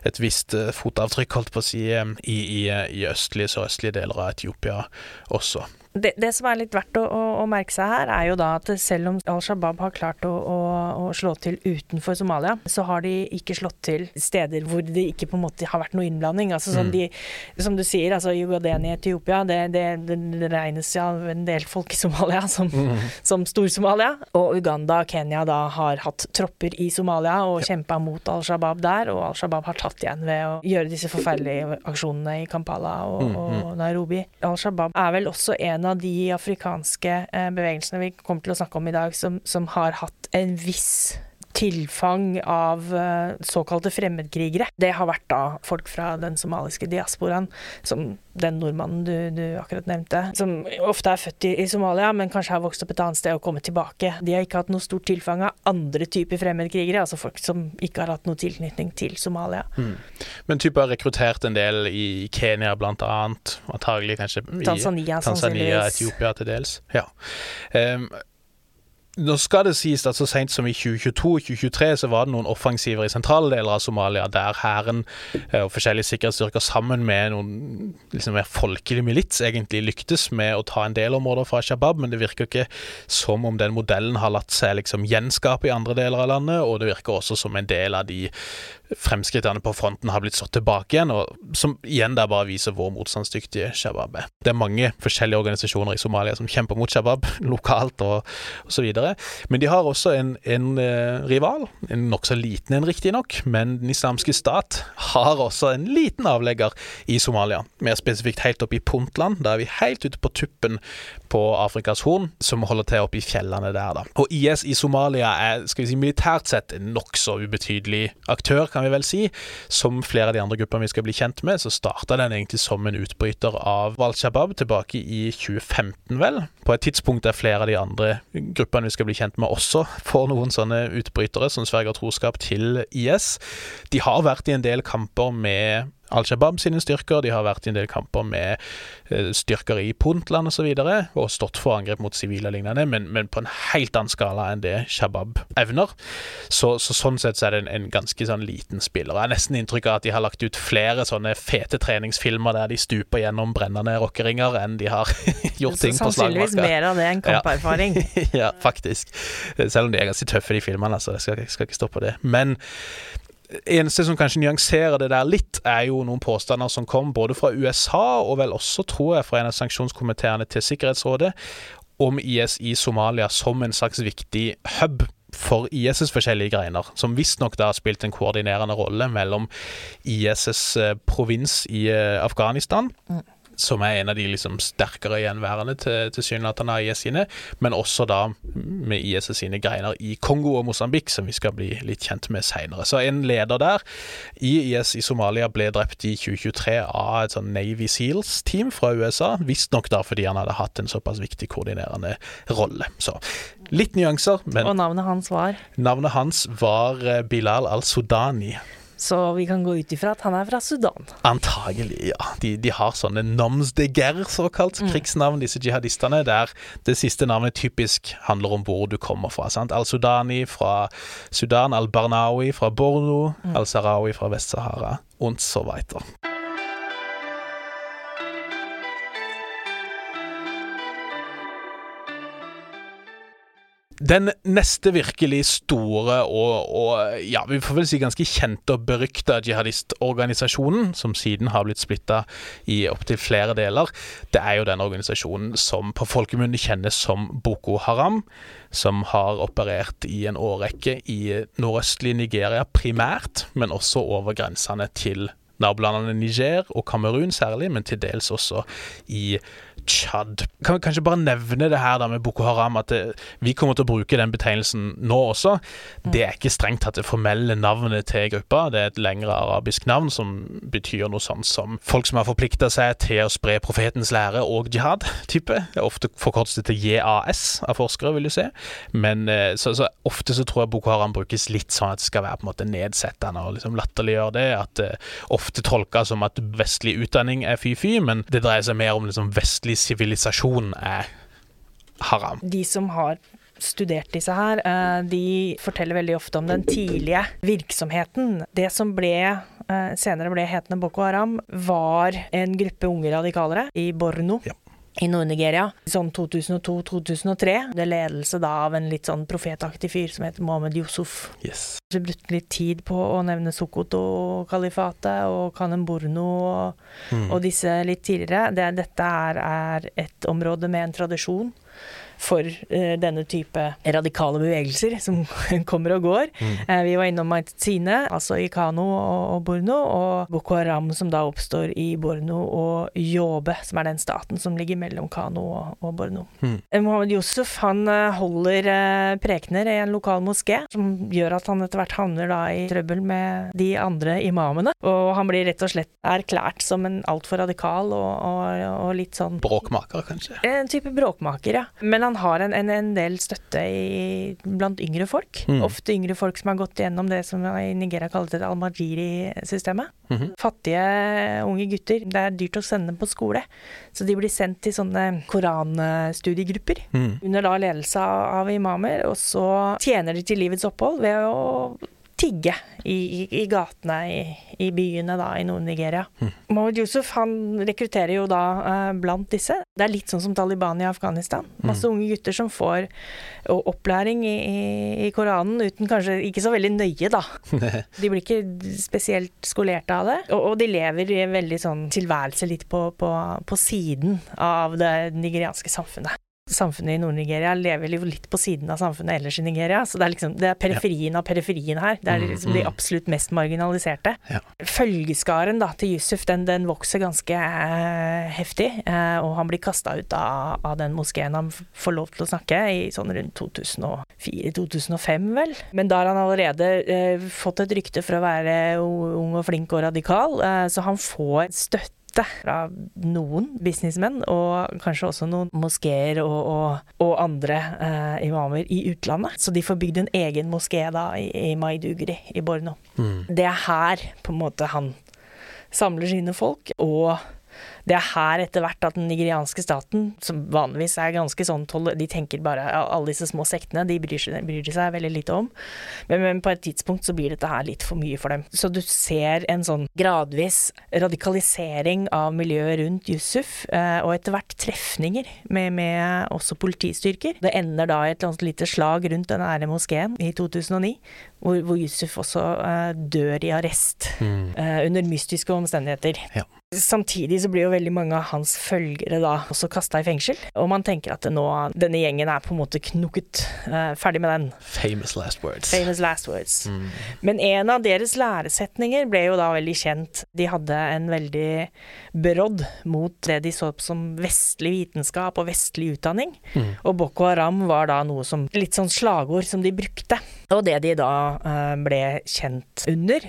et visst eh, fotavtrykk, holdt på å si, eh, i, i, i østlige, sørøstlige deler av Etiopia også. Det, det som er litt verdt å, å, å merke seg her, er jo da at selv om Al Shabaab har klart å, å, slå til utenfor Somalia, så har de ikke slått til steder hvor det ikke på en måte har vært noe innblanding. Altså som, de, som du sier, altså Yugaden i Etiopia, det, det, det, regnes ja en del folk i Somalia *laughs* som, som Stor-Somalia. Og Uganda og Kenya da har hatt tropper i Somalia og kjempa mot Al Shabaab der, og Al Shabaab har tatt igjen ved å gjøre disse forferdelige aksjonene i Kampala og, og Nairobi. Al Shabaab er vel også en av de afrikanske eh, bevegelsene vi kommer til å snakke om i dag, som, som har hatt en viss tilfang av eh, såkalte fremmedkrigere. Det har vært da folk fra den somaliske diasporaen, som den nordmannen du, du akkurat nevnte, som ofte er født i, i Somalia, men kanskje har vokst opp et annet sted og kommet tilbake. De har ikke hatt noe stort tilfang av andre typer fremmedkrigere, altså folk som ikke har hatt noe tilknytning til Somalia. Men type har rekruttert en del i Kenya annet, antagelig kanskje i Tanzania, Tanzania. Etiopia til dels. Ja. Em, nå skal det sies at så sent som i 2022-2023 så var det noen offensiver i sentrale deler av Somalia der hæren eh, og forskjellige sikkerhetsstyrker sammen med noen liksom mer folkelig milits egentlig lyktes med å ta en del områder fra Shabab, men det virker ikke som om den modellen har latt seg liksom gjenskape i andre deler av landet, og det virker også som en del av de fremskrittene på fronten har blitt slått tilbake igjen, og som igjen der bare viser hvor motstandsdyktige Shabab er. Det er mange forskjellige organisasjoner i Somalia som kjemper mot Shabab, *laughs* lokalt og osv. Men de har også en, en uh, rival, en nokså liten en riktignok, men Den islamske stat har også en liten avlegger i Somalia. Mer spesifikt helt oppe i Puntland. der er vi helt ute på tuppen på Afrikas Horn, som holder til oppe i fjellene der. da. Og IS i Somalia er skal vi si, militært sett en nokså ubetydelig aktør, kan vi vel si. Som flere av de andre gruppene vi skal bli kjent med, så starta den egentlig som en utbryter av Al Shabaab tilbake i 2015, vel. På et tidspunkt der flere av de andre gruppene vi skal bli kjent med, også får noen sånne utbrytere som sverger troskap til IS. De har vært i en del kamper med Al Shabaab sine styrker. De har vært i en del kamper med eh, styrker i Puntland osv. Og, så og stått for angrep mot sivile og lignende, men, men, på en helt annen skala enn det Shabaab evner. Så, så sånn sett så er det en, en ganske sånn liten spiller. Jeg har nesten inntrykk av at de har lagt ut flere sånne fete treningsfilmer der de stuper gjennom brennende rockeringer, enn de har *laughs* gjort ting på slagmarka. Sannsynligvis mer av det enn kamperfaring. Ja. *laughs* ja, faktisk. Selv om de er ganske tøffe, de filmene. Altså, jeg skal, jeg skal ikke stå på det. Men eneste som kanskje nyanserer det der litt, er jo noen påstander som kom både fra USA og vel også, tror jeg, fra en av sanksjonskomiteene til Sikkerhetsrådet, om IS i Somalia som en slags viktig hub for IS' forskjellige greiner, som visstnok da har spilt en koordinerende rolle mellom IS' eh, provins i eh, Afghanistan. Mm som er en av de liksom sterkere gjenværende til tilsynelatende IS sine, men også da med IS sine greiner i Kongo og Mosambik, som vi skal bli litt kjent med seinere. Så en leder der i IS i Somalia ble drept i 2023 av et sånn Navy Seals-team fra USA, visstnok da fordi han hadde hatt en såpass viktig koordinerende rolle. Så litt nyanser, men Og navnet hans var? Navnet hans var eh, Bilal al-Sudani. Så vi kan gå ut ifra at han er fra Sudan. Antagelig, ja. De, de har sånne noms de guerre, såkalt mm. krigsnavn, disse jihadistene, der det siste navnet typisk handler om hvor du kommer fra. sant? Al-Sudani fra Sudan, Al-Barnawi fra Borno, mm. Al-Sarawi fra Vest-Sahara, og så weiter. Den neste virkelig store og, og, ja, vi får vel si ganske kjente og berykta jihadistorganisasjonen, som siden har blitt splitta i opptil flere deler, det er jo den organisasjonen som på folkemunne kjennes som Boko Haram, som har operert i en årrekke i nordøstlig Nigeria primært, men også over grensene til nabolandene Niger og Kamerun særlig, men til dels også i Tsjad. Kan vi kanskje bare nevne det her da med Boko Haram, at det, vi kommer til å bruke den betegnelsen nå også. Mm. Det er ikke strengt tatt det formelle navnet til gruppa, det er et lengre arabisk navn som betyr noe sånt som folk som har forplikta seg til å spre profetens lære og jihad-type. Det er ofte forkortet til JAS av forskere, vil du se. Men eh, så, så, ofte så tror jeg Boko Haram brukes litt sånn at det skal være på en måte nedsettende og liksom latterliggjøre det. At det uh, ofte tolkes som at vestlig utdanning er fy-fy, men det dreier seg mer om liksom vestlig sivilisasjon er haram. De som har studert disse her, eh, de forteller veldig ofte om den tidlige virksomheten. Det som ble eh, senere ble hetende Boko Haram, var en gruppe unge radikalere i Borno. Ja i Nord-Nigeria. Sånn 2002-2003. Det er ledelse da av en litt sånn profetaktig fyr som heter Mohammed Yusuf. Yes. Så brukte litt tid på å nevne Sokoto-kalifatet og Kanemborno og, mm. og, disse litt tidligere. Det, dette er, er et område med en tradisjon for uh, denne type radikale bevegelser som *laughs* kommer og går. Mm. Uh, vi var innom Maitine, altså i Kano og, og, Borno, og Boko Haram som da oppstår i Borno, og Yobe, som er den staten som ligger mellom Kano og, og Borno. Mm. Mohammed Yusuf han holder prekener i en lokal moské, som gjør at han etter hvert havner da i trøbbel med de andre imamene. Og han blir rett og slett erklært som en altfor radikal og, og, litt sånn Bråkmaker, kanskje? En type bråkmaker, ja. Men han har en, en, en del støtte i, blant yngre folk. Mm. Ofte yngre folk som har gått gjennom det som i Nigeria kalles et al-Majiri-systemet. Mm -hmm. Fattige unge gutter. Det er dyrt å sende dem på skole, så de blir sendt til sånne koranstudiegrupper mm. under da ledelse av imamer, og så tjener de til livets opphold ved å tigge i, i, i gatene i, i, byene da, i Nord-Nigeria. Mm. Mohammed Yusuf han rekrutterer jo da eh, blant disse. Det er litt sånn som Taliban i Afghanistan. Masse mm. unge gutter som får opplæring i, i, Koranen uten kanskje ikke så veldig nøye, da. *laughs* De blir ikke spesielt skolerte av det. Og, og de lever i en veldig sånn tilværelse litt på, på, på siden av det nigerianske samfunnet samfunnet i Nord-Nigeria lever jo litt på siden av samfunnet ellers i Nigeria. Så det er liksom det er periferien ja. av periferien her. Det er mm, liksom de mm. absolutt mest marginaliserte. Ja. Følgeskaren da, til Yusuf den, den vokser ganske eh, heftig, eh, og han blir kasta ut av, av, den moskeen han får lov til å snakke i sånn rundt 2004-2005, vel. Men da har han allerede eh, fått et rykte for å være ung og flink og radikal, eh, så han får støtte støtte fra noen businessmenn, og kanskje også noen moskeer og, og, og, andre eh, imamer i utlandet. Så de får bygd en egen moské da i, i Maiduguri i Borno. Mm. Det er her på en måte han samler sine folk, og det er her etter hvert at den nigerianske staten, som vanligvis er ganske sånn De tenker bare alle disse små sektene, de bryr seg, bryr de seg veldig lite om. Men, men, på et tidspunkt så blir dette her litt for mye for dem. Så du ser en sånn gradvis radikalisering av miljøet rundt Yusuf, eh, og etter hvert trefninger med, med også politistyrker. Det ender da i et lite slag rundt den ære moskeen i 2009, hvor, hvor Yusuf også uh, dør i arrest mm. uh, under mystiske omstendigheter. Ja. Samtidig så blir jo veldig mange av hans følgere da også kasta i fengsel, og man tenker at nå, denne gjengen er på en måte knukket. Uh, ferdig med den. Famous last words. Famous last words. Mm. Men en av deres læresetninger ble jo da veldig kjent. De hadde en veldig brodd mot det de så på som vestlig vitenskap og vestlig utdanning. Mm. Og Boko Haram var da noe som litt sånn slagord som de brukte. Og det de da uh, ble kjent under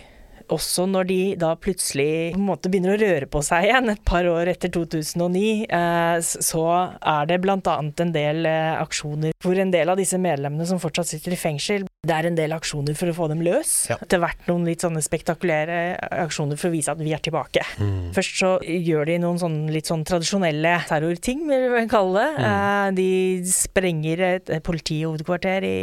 også når de da plutselig på en måte begynner å røre på seg igjen et par år etter 2009, eh, så er det bl.a. en del eh, aksjoner hvor en del av disse medlemmene som fortsatt sitter i fengsel, det er en del aksjoner for å få dem løs. Ja. Etter hvert noen litt sånne spektakulære aksjoner for å vise at vi er tilbake. Mm. Først så gjør de noen sånne litt sånn tradisjonelle terrorting, vil vi kalle det. Mm. Eh, de sprenger et politihovedkvarter i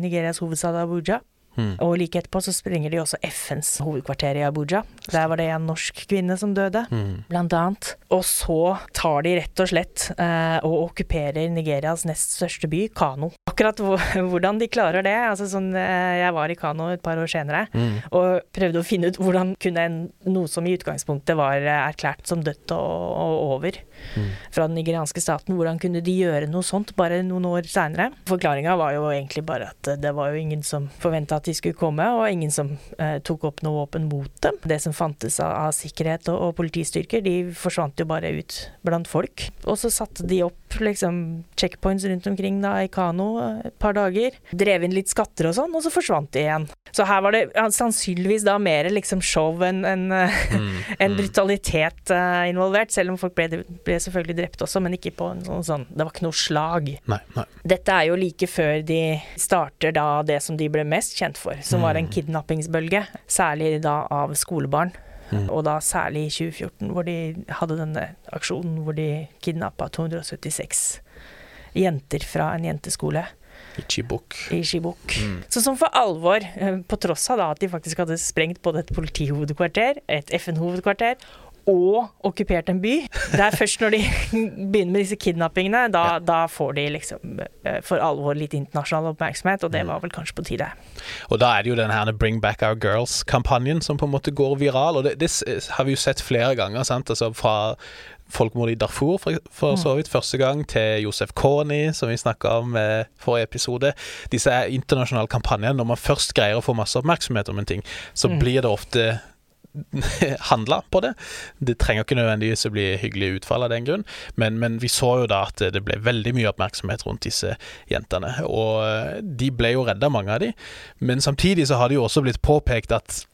Nigerias hovedstad Abuja. Mm. Og like etterpå så sprenger de også FNs hovedkvarter i Abuja. Der var det en norsk kvinne som døde, mm. blant annet. Og så tar de rett og slett eh, og okkuperer Nigerias nest største by, Kano. Akkurat *laughs* hvordan de klarer det altså sånn, eh, Jeg var i Kano et par år senere mm. og prøvde å finne ut hvordan kunne en, noe som i utgangspunktet var eh, erklært som dødt og, og over mm. fra den nigerianske staten, hvordan kunne de gjøre noe sånt bare noen år seinere? Forklaringa var jo egentlig bare at det var jo ingen som forventa at de skulle komme, og ingen som eh, tok opp noe våpen mot dem. Det som fantes av, av sikkerhet og, og, politistyrker, de forsvant jo bare ut blant folk. Og så satte de opp liksom checkpoints rundt omkring da i Kano et par dager. Drev inn litt skatter og sånn, og så forsvant de igjen. Så her var det sannsynligvis da mer liksom show enn en, mm, *laughs* en mm. brutalitet uh, involvert, selv om folk ble, ble, selvfølgelig drept også, men ikke på en sånn, sånn Det var ikke noe slag. Nei, nei. Dette er jo like før de starter da det som de ble mest kjent for, som var en mm. kidnappingsbølge. Særlig da av skolebarn. Mm. Og da særlig i 2014, hvor de hadde denne aksjonen hvor de kidnappa 276 jenter fra en jenteskole. I Chibuk. I Chibuk. Mm. Så som for alvor, eh, på tross av da at de faktisk hadde sprengt både et politihovedkvarter, et FN-hovedkvarter og okkupert en by. Det er først når de *laughs* begynner med disse kidnappingene, da, ja. da, får de liksom eh, for alvor litt internasjonal oppmerksomhet, og det mm. var vel kanskje på tide. Og da er det jo den her Bring Back Our Girls-kampanjen som på en måte går viral, og det, det har vi jo sett flere ganger, sant, altså fra folkemordet i Darfur, for, for mm. så vidt. Første gang til Josef Kony, som vi snakka om i eh, forrige episode. Disse internasjonale kampanjene, når man først greier å få masse oppmerksomhet om en ting, så mm. blir det ofte *laughs* handla på det. Det trenger ikke nødvendigvis å bli hyggelig utfall av den grunn, men, men, vi så jo da at det ble veldig mye oppmerksomhet rundt disse jentene. Og de ble jo redda, mange av de, men samtidig så har det jo også blitt påpekt at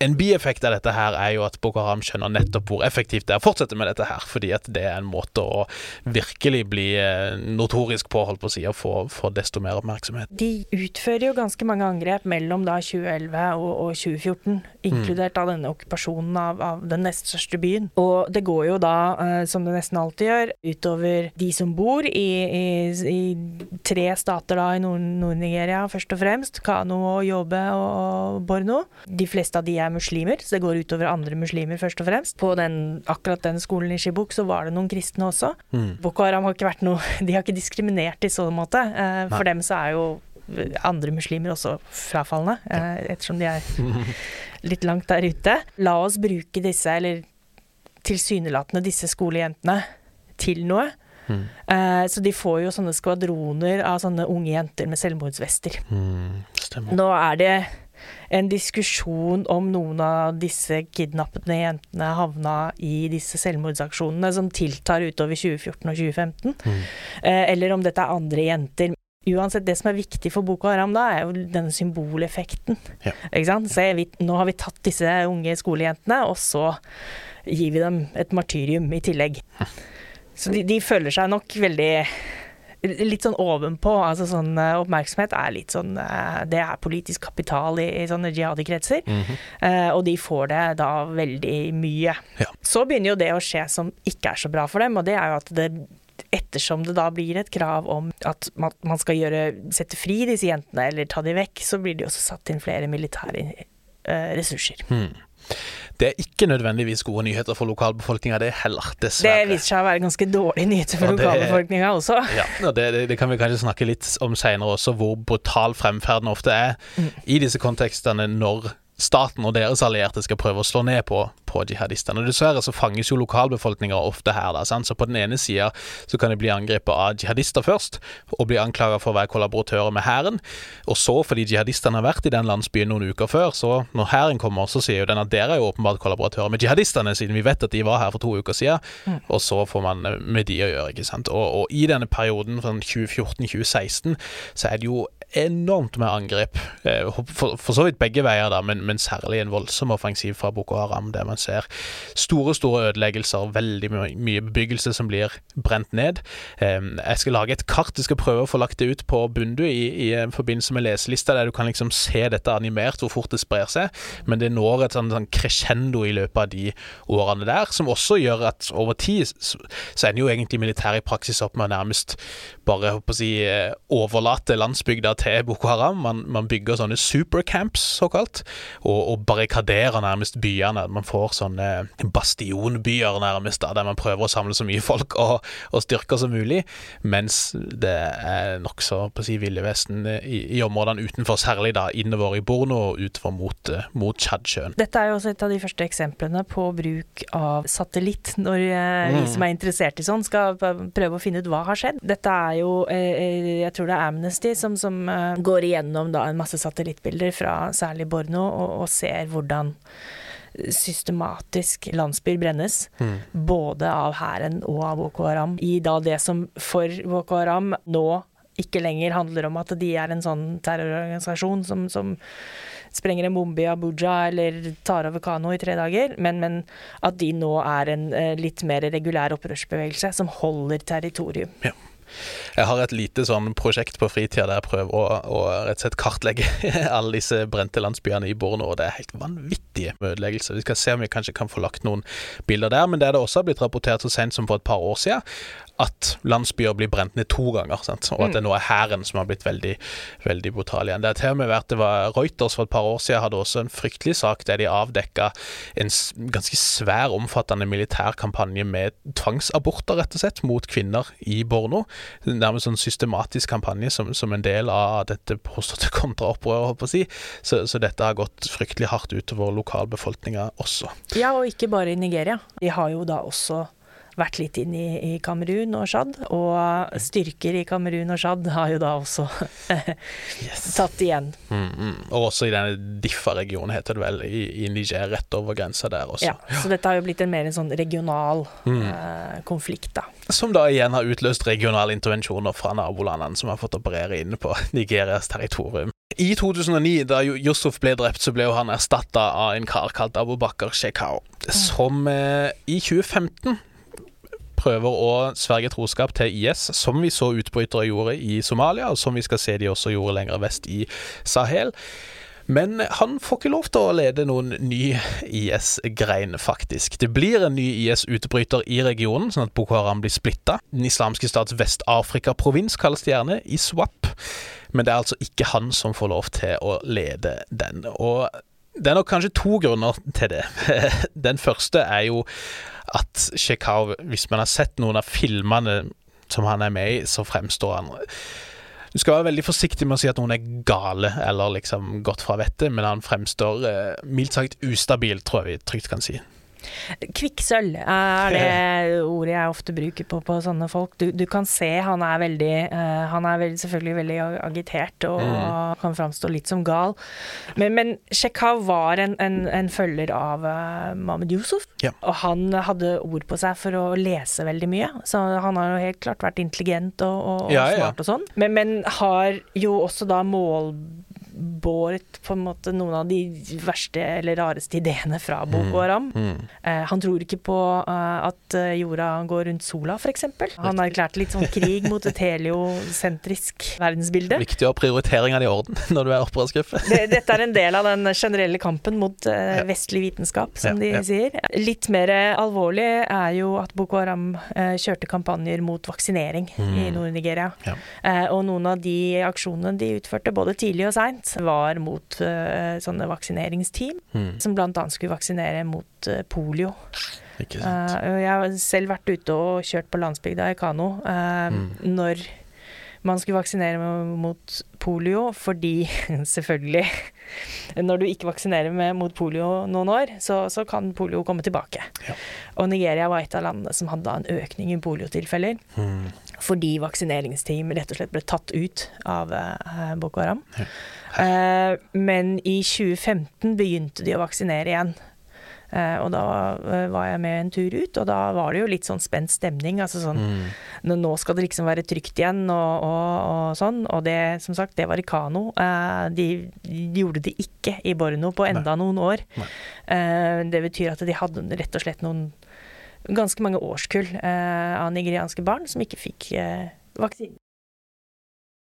En bieffekt av dette her er jo at Boko Haram skjønner nettopp hvor effektivt det er å fortsette med dette her, fordi at det er en måte å virkelig bli eh, notorisk på, holdt på å si, og få, få desto mer oppmerksomhet. De utfører jo ganske mange angrep mellom da 2011 og, og 2014, inkludert Mm. av denne okkupasjonen av, av den nest største byen. Og det går jo da, eh, som det nesten alltid gjør, utover de som bor i, i, i tre stater da i Nord- Nord-Nigeria, først og fremst. Kano og Yobe og, og Borno. De fleste av de er muslimer, så det går utover andre muslimer først og fremst. På den, akkurat den skolen i Shibuk så var det noen kristne også. Boko Haram har ikke vært noe *laughs* De har ikke diskriminert i så måte. Eh, for dem så er jo andre muslimer også frafalne, eh, ettersom de er *laughs* litt langt der ute. La oss bruke disse, eller tilsynelatende disse skolejentene, til noe. Eh, så de får jo sånne skvadroner av sånne unge jenter med selvmordsvester. Mm, Nå er det en diskusjon om noen av disse kidnappede jentene havna i disse selvmordsaksjonene som tiltar utover 2014 og 2015, mm. eller om dette er andre jenter. Uansett, det som er viktig for Boko Haram da, er jo denne symboleffekten. Ja. Så vi, nå har vi tatt disse unge skolejentene, og så gir vi dem et martyrium i tillegg. Så de, de føler seg nok veldig Litt sånn ovenpå. altså sånn eh, Oppmerksomhet er litt sånn eh, Det er politisk kapital i, i sånne jihadi-kretser. Eh, og de får det da veldig mye. Ja. Så begynner jo det å skje som ikke er så bra for dem, og det er jo at det Ettersom det da blir et krav om at man, skal gjøre, sette fri disse jentene eller ta de vekk, så blir det også satt inn flere militære ressurser. ressurser. Det er ikke nødvendigvis gode nyheter for lokalbefolkninga, det heller, Det viser seg å være ganske dårlige nyheter for Og lokalbefolkninga også. Ja, og det, det, det kan vi kanskje snakke litt om seinere også, hvor brutal fremferden ofte er i disse kontekstene når staten og deres allierte skal prøve å slå ned på, på jihadistene. Dessverre så fanges jo lokalbefolkninga ofte her. da, sant? Så På den ene sida så kan de bli angrepet av jihadister først, og bli anklaga for å være kollaboratører med hæren. Og så, fordi jihadistene har vært i den landsbyen noen uker før, så når hæren kommer, så sier jo den at dere er jo åpenbart kollaboratører med jihadistene, siden vi vet at de var her for to uker siden. Og så får man eh, med de å gjøre, ikke sant. Og, og i denne perioden, sånn 2014-2016, så er det jo enormt med angrep. eh, For, for så vidt begge veier, da, men, men særlig en voldsom offensiv fra Boko Haram, der man ser store store ødeleggelser, veldig my mye bebyggelse som blir brent ned. Eh, Jeg skal lage et kart, jeg skal prøve å få lagt det ut på Bundu i, i eh, forbindelse med leselista, der du kan liksom se dette animert, hvor fort det sprer seg. Men det når et sånn, sånn crescendo i løpet av de årene der, som også gjør at over tid så, så ender jo egentlig militæret i praksis opp med å nærmest bare håper å si, eh, overlate landsbygda til Boko Haram. Man, man bygger sånne supercamps, såkalt, og, og barrikaderer nærmest byene. Man får sånne bastionbyer, nærmest, der man prøver å samle så mye folk og, og styrker som mulig, mens det er nokså si Ville Vesten i, i områdene utenfor, særlig da innover i Borno og utover mot, eh, mot Tsjadsjøen. Dette er jo også et av de første eksemplene på bruk av satellitt, når eh, vi som er interessert i sånn, skal prøve å finne ut hva har skjedd. Dette er jo, eh, jeg tror det er Amnesty som, som eh, går igjennom da en masse satellittbilder fra særlig Borno, og, og ser hvordan systematisk landsbyer brennes, både av hæren og av Boko Haram. I da det som for Boko Haram nå ikke lenger handler om at de er en sånn terrororganisasjon som, som sprenger en bombe i Abuja eller tar over Kano i tre dager, men, men at de nå er en eh, litt mer regulær opprørsbevegelse som holder territorium. Jeg har et lite sånn prosjekt på fritida der jeg prøver å, å rett og slett kartlegge *laughs* alle disse brente landsbyene i Borno, og det er helt vanvittige ødeleggelser. Vi skal se om vi kanskje kan få lagt noen bilder der, men det er det også blitt rapportert så sent som for et par år siden, at landsbyer blir brent ned to ganger, sant? og at det nå er hæren som har blitt veldig, veldig brutal igjen. Det har til og med vært, det var Reuters for et par år siden hadde også en fryktelig sak der de avdekka en ganske svær, omfattende militær kampanje med tvangsaborter, rett og slett, mot kvinner i Borno. Nærmest sånn systematisk kampanje som, som en del av dette påståtte *laughs* kontraopprøret, holdt på å si. Så, så dette har gått fryktelig hardt utover lokalbefolkninga også. Ja, og ikke bare i Nigeria. De har jo da også vært litt inn i, i Kamerun og Tsjad. Og styrker i Kamerun og Tsjad har jo da også *laughs* tatt igjen. Mm, mm. Og også i denne Diffa-regionen, heter det vel, i, i Niger, rett over grensa der også. Ja, så dette har jo blitt en mer en sånn regional eh, konflikt, da. Som da igjen har utløst regionale intervensjoner fra nabolandene som har fått operere inne på *laughs* Nigerias territorium. I 2009, da Yusuf ble drept, så ble han erstatta av en kar kalt Abu Bakar Shekau, som eh, i 2015 prøver å sverge troskap til IS, som vi så utbrytere gjorde i Somalia, og som vi skal se de også gjorde lenger vest i Sahel. Men han får ikke lov til å lede noen ny IS-grein, faktisk. Det blir en ny IS-utbryter i regionen, sånn at Boko Haram blir splitta. Den islamske stats Vest-Afrika-provins kalles det gjerne, ISWAP. Men det er altså ikke han som får lov til å lede den. Og det er nok kanskje to grunner til det. *laughs* Den første er jo at Shekau, hvis man har sett noen av filmene som han er med i, så fremstår han Du skal være veldig forsiktig med å si at noen er gale eller liksom gått fra vettet, men han fremstår eh, mildt sagt ustabil, tror jeg vi trygt kan si. Kvikksølv er det ordet jeg ofte bruker på, på sånne folk. Du, du, kan se han er veldig uh, Han er veldig, selvfølgelig veldig agitert og, mm. kan framstå litt som gal. Men, men Shekhav var en, en, en, følger av uh, Mahmed Yusuf, ja. og han hadde ord på seg for å lese veldig mye. Så han har jo helt klart vært intelligent og, og, og ja, smart ja. og sånn. Men, men har jo også da mål båret på en måte noen av de verste eller rareste ideene fra Boko mm. Haram. Mm. Mm. Eh, han tror ikke på uh, at eh, jorda går rundt sola, f.eks. Han har erklært litt sånn krig mot et *laughs* heliosentrisk verdensbilde. Viktig å ha prioriteringene i orden *laughs* når du er opprørsgruppe. det, dette er en del av den generelle kampen mot uh, vestlig vitenskap, som ja, de ja. sier. Litt mer alvorlig er jo at Boko Haram uh, kjørte kampanjer mot vaksinering mm. i Nord-Nigeria. Ja. og noen av de aksjonene de utførte, både tidlig og seint, var mot uh, sånne vaksineringsteam, mm. som bl.a. skulle vaksinere mot uh, polio. Ikke sant. Uh, jeg har selv vært ute og kjørt på landsbygda i kano mm. når man skulle vaksinere mot polio fordi *laughs* selvfølgelig Når du ikke vaksinerer med, mot polio noen år, så, så kan polio komme tilbake. Ja. Og Nigeria var et av landene som hadde en økning i poliotilfeller. Mm. Fordi vaksineringsteam rett og slett ble tatt ut av Boko Haram. Ja. Uh, men i 2015 begynte de å vaksinere igjen. Uh, og da uh, var jeg med en tur ut, og da var det jo litt sånn spent stemning. Altså sånn mm. Nå skal det liksom være trygt igjen, og, og, og sånn. Og det, som sagt, det var i Kano. De, de, gjorde det ikke i Borno på enda Nei. noen år. det betyr at de hadde rett og slett noen ganske mange årskull av nigerianske barn som ikke fikk vaksine.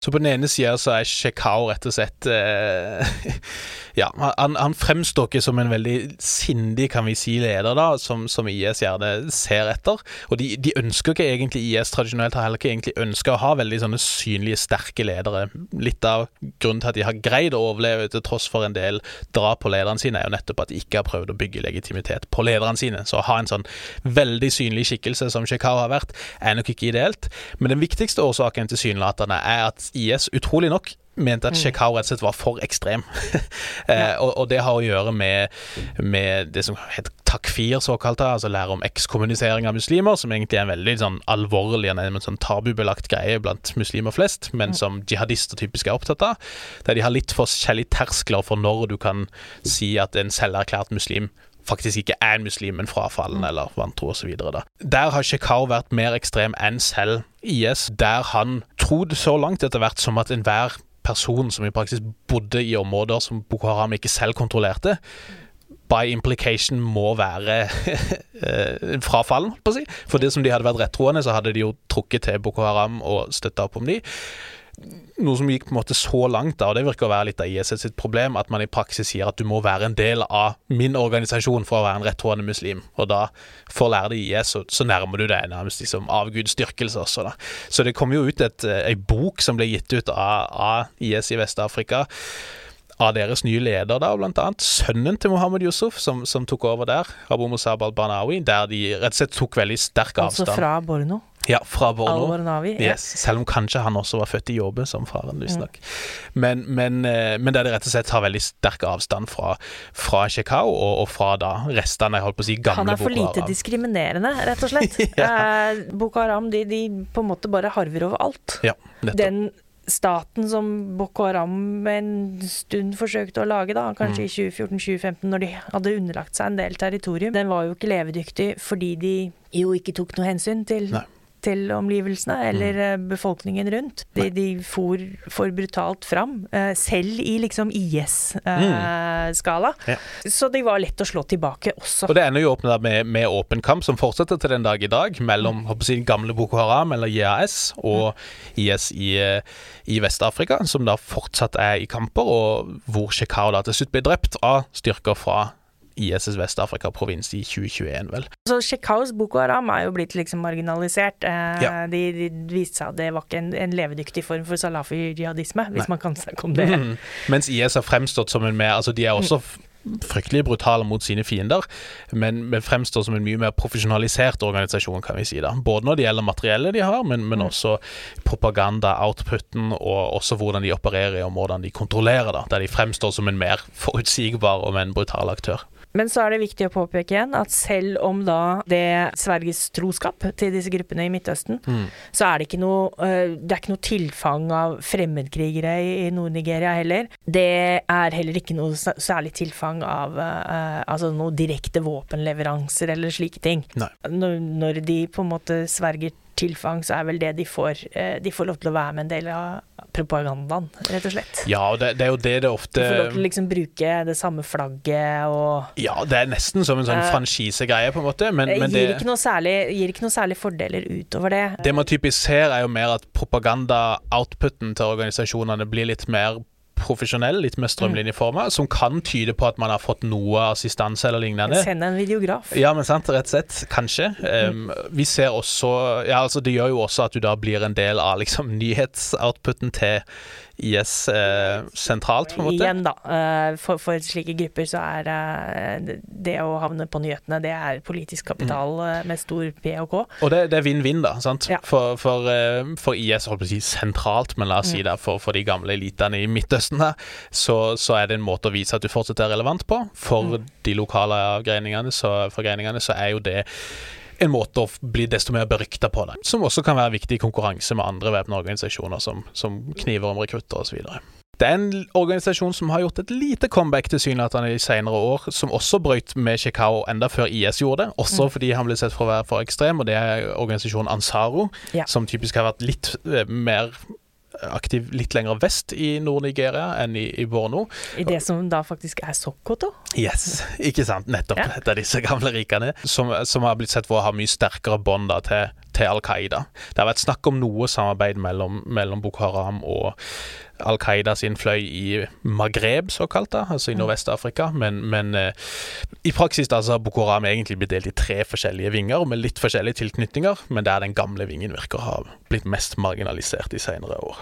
Så på den ene sida så er Shekau rett og slett eh, *laughs* Ja, han, han, fremstår ikke som en veldig sindig, kan vi si, leder, da, som, som IS gjerne ser etter. Og de, de, ønsker ikke egentlig IS tradisjonelt, har heller ikke egentlig ønska å ha veldig sånne synlige, sterke ledere. Litt av grunnen til at de har greid å overleve til tross for en del drap på lederne sine, er jo nettopp at de ikke har prøvd å bygge legitimitet på lederne sine. Så å ha en sånn veldig synlig skikkelse som Shekau har vært, er nok ikke ideelt. Men den viktigste årsaken tilsynelatende er at IS utrolig nok mente at Shekau mm. rett og slett var for ekstrem. *laughs* eh, og, og, det har å gjøre med, med det som heter takfir, såkalt, altså lære om ekskommunisering av muslimer, som egentlig er en veldig sånn alvorlig en sånn tabubelagt greie blant muslimer flest, men mm. som jihadister typisk er opptatt av. Der de har litt forskjellige terskler for når du kan si at en selverklært muslim faktisk ikke er en muslim, men frafallen eller vantro osv. Der har Shekau vært mer ekstrem enn selv IS, der han trodde så langt etter hvert som at enhver person som i praksis bodde i områder som Boko Haram ikke selv kontrollerte, by implication må være *laughs* eh, frafallen, på å si. For det som de hadde vært rettroende, så hadde de jo trukket til Boko Haram og støtta opp om de noe som gikk på en måte så langt, da, og det virker å være litt av IS sitt problem, at man i praksis sier at du må være en del av min organisasjon for å være en rettroende muslim. Og da, for å lære det IS, så, så nærmer du deg nærmest liksom avgudsdyrkelse også, da. Så det kom jo ut et, ei bok som ble gitt ut av, av IS i Vest-Afrika av deres nye leder, da, blant annet sønnen til Mohammed Yusuf, som, som tok over der, Abu Musab al-Banawi, der de rett og slett tok veldig sterk altså avstand. Altså fra Borno? Ja, fra Borno. Al-Warnawi. Ja. Yes, selv om kanskje han også var født i Jåbe, som faren, Mm. visstnok. Men, men, eh, men der de rett og slett tar veldig sterk avstand fra, fra Shekau og, og fra da restene, jeg holdt på å si, gamle Boko Haram. Han er for lite diskriminerende, rett og slett. *laughs* Ja. eh, Boko Haram de, de på en måte bare harver over alt. Ja, nettopp. Den staten som Boko Haram en stund forsøkte å lage, da, kanskje Mm. i 2014-2015, når de hadde underlagt seg en del territorium, den var jo ikke levedyktig fordi de jo ikke tok noe hensyn til Nei. Til omgivelsene eller Mm. eh, befolkningen rundt. De, de for for brutalt fram, eh, selv i liksom IS-skala. Ja. Så de var lett å slå tilbake også. Og det ender jo opp med, med, åpen kamp, som fortsetter til den dag i dag, mellom håper jeg, gamle Boko Haram, eller JAS, og IS i, eh, i Vest-Afrika, som da fortsatt er i kamper, og hvor Shekau da til slutt ble drept av styrker fra IS' Vest-Afrika-provins i 2021, vel. Så Shekhaus Boko Haram er jo blitt liksom marginalisert. Eh, Ja. de, de viste seg at det var ikke en, en levedyktig form for salafi-jihadisme, hvis Nei. man kan snakke om det. Mm. Mens IS har fremstått som en mer Altså, de er også fryktelig brutale mot sine fiender, men, men fremstår som en mye mer profesjonalisert organisasjon, kan vi si. da. Både når det gjelder materiellet de har, men, men også propaganda, outputen, og også hvordan de opererer og hvordan de kontrollerer, da, der de fremstår som en mer forutsigbar og enn brutal aktør. Men så er det viktig å påpeke igjen at selv om da det sverges troskap til disse gruppene i Midtøsten, så er det ikke noe øh, Det er ikke noe tilfang av fremmedkrigere i, Nord-Nigeria heller. Det er heller ikke noe særlig tilfang av øh, altså noe direkte våpenleveranser eller slike ting. Når, når de på en måte sverger tilfang, så er vel det de får øh, De får lov til å være med en del av propagandaen, rett og slett. Ja, og det, det er jo det det ofte De får lov til å liksom bruke det samme flagget og Ja, det er nesten som en sånn Eh, franchisegreie, på en måte, men, Eh, men gir, det ikke særlig, gir ikke noe særlig fordeler utover det. Det man typisk ser, er jo mer at propaganda-outputen til organisasjonene blir litt mer profesjonell, litt mer strømlinjeforma, som kan tyde på at man har fått noe assistanse eller lignende. Send en videograf. Ja, men sant, rett og slett. Kanskje. Um, vi ser også Ja, altså det gjør jo også at du da blir en del av liksom nyhetsoutputen til IS eh, sentralt, på en måte. Igjen, da. eh, For, for slike grupper så er eh, det å havne på nyhetene, det er politisk kapital Mm. eh, med stor P og K. Og det, det er vinn-vinn, da. sant? Ja. For, for, for IS, holdt på å si sentralt, men la oss Mm. si det, for, for de gamle elitene i Midtøsten her, så, så er det en måte å vise at du fortsatt er relevant på. For Mm. de lokale avgreiningene så, forgreiningene så er jo det en måte å bli desto mer berykta på, det. som også kan være viktig i konkurranse med andre væpna organisasjoner som, som kniver om rekrutter osv. Det er en organisasjon som har gjort et lite comeback tilsynelatende i senere år, som også brøt med Chicago enda før IS gjorde det, også fordi han ble sett for å være for ekstrem, og det er organisasjonen Ansaro, Ja. som typisk har vært litt eh, mer aktiv litt lenger vest i Nord-Nigeria enn i, i Borno. I det som da faktisk er Sokoto. Yes, ikke sant? Nettopp Ja. et av disse gamle rikene, som, som har blitt sett for å ha mye sterkere bånd til, til Al Qaida. Det har vært snakk om noe samarbeid mellom, mellom Boko Haram og Al Qaida sin fløy i Magreb, såkalt, da, altså i Nordvest-Afrika. Men, men eh, i praksis da, så har Boko Haram egentlig blitt delt i tre forskjellige vinger, med litt forskjellige tilknytninger, men der den gamle vingen virker å ha blitt mest marginalisert i senere år.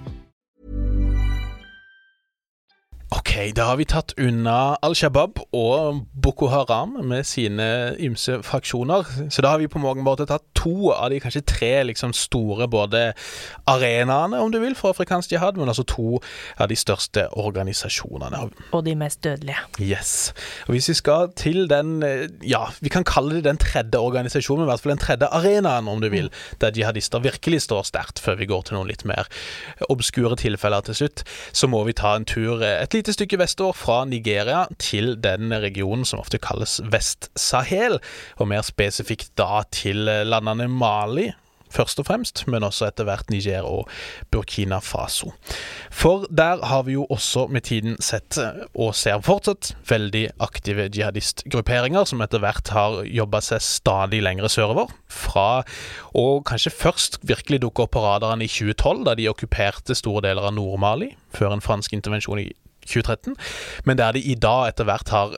Ok, da har vi tatt unna Al Shabaab og Boko Haram med sine ymse fraksjoner. Så da har vi på mange måter tatt to av de kanskje tre liksom store både arenaene, om du vil, for afrikansk jihad, men altså to av de største organisasjonene. Og de mest dødelige. Yes. Og hvis vi skal til den, ja, vi kan kalle det den tredje organisasjonen, men i hvert fall den tredje arenaen, om du vil, der jihadister virkelig står sterkt, før vi går til noen litt mer obskure tilfeller til slutt, så må vi ta en tur et lite stykke vestover fra Nigeria til den regionen som ofte kalles Vest-Sahel, og mer spesifikt da til landene Mali, først og fremst, men også etter hvert Niger og Burkina Faso. For der har vi jo også med tiden sett, og ser fortsatt, veldig aktive jihadistgrupperinger som etter hvert har jobba seg stadig lengre sørover. Fra å kanskje først virkelig dukke opp på radaren i 2012, da de okkuperte store deler av Nord-Mali, før en fransk intervensjon i 2013, men der de i dag etter hvert har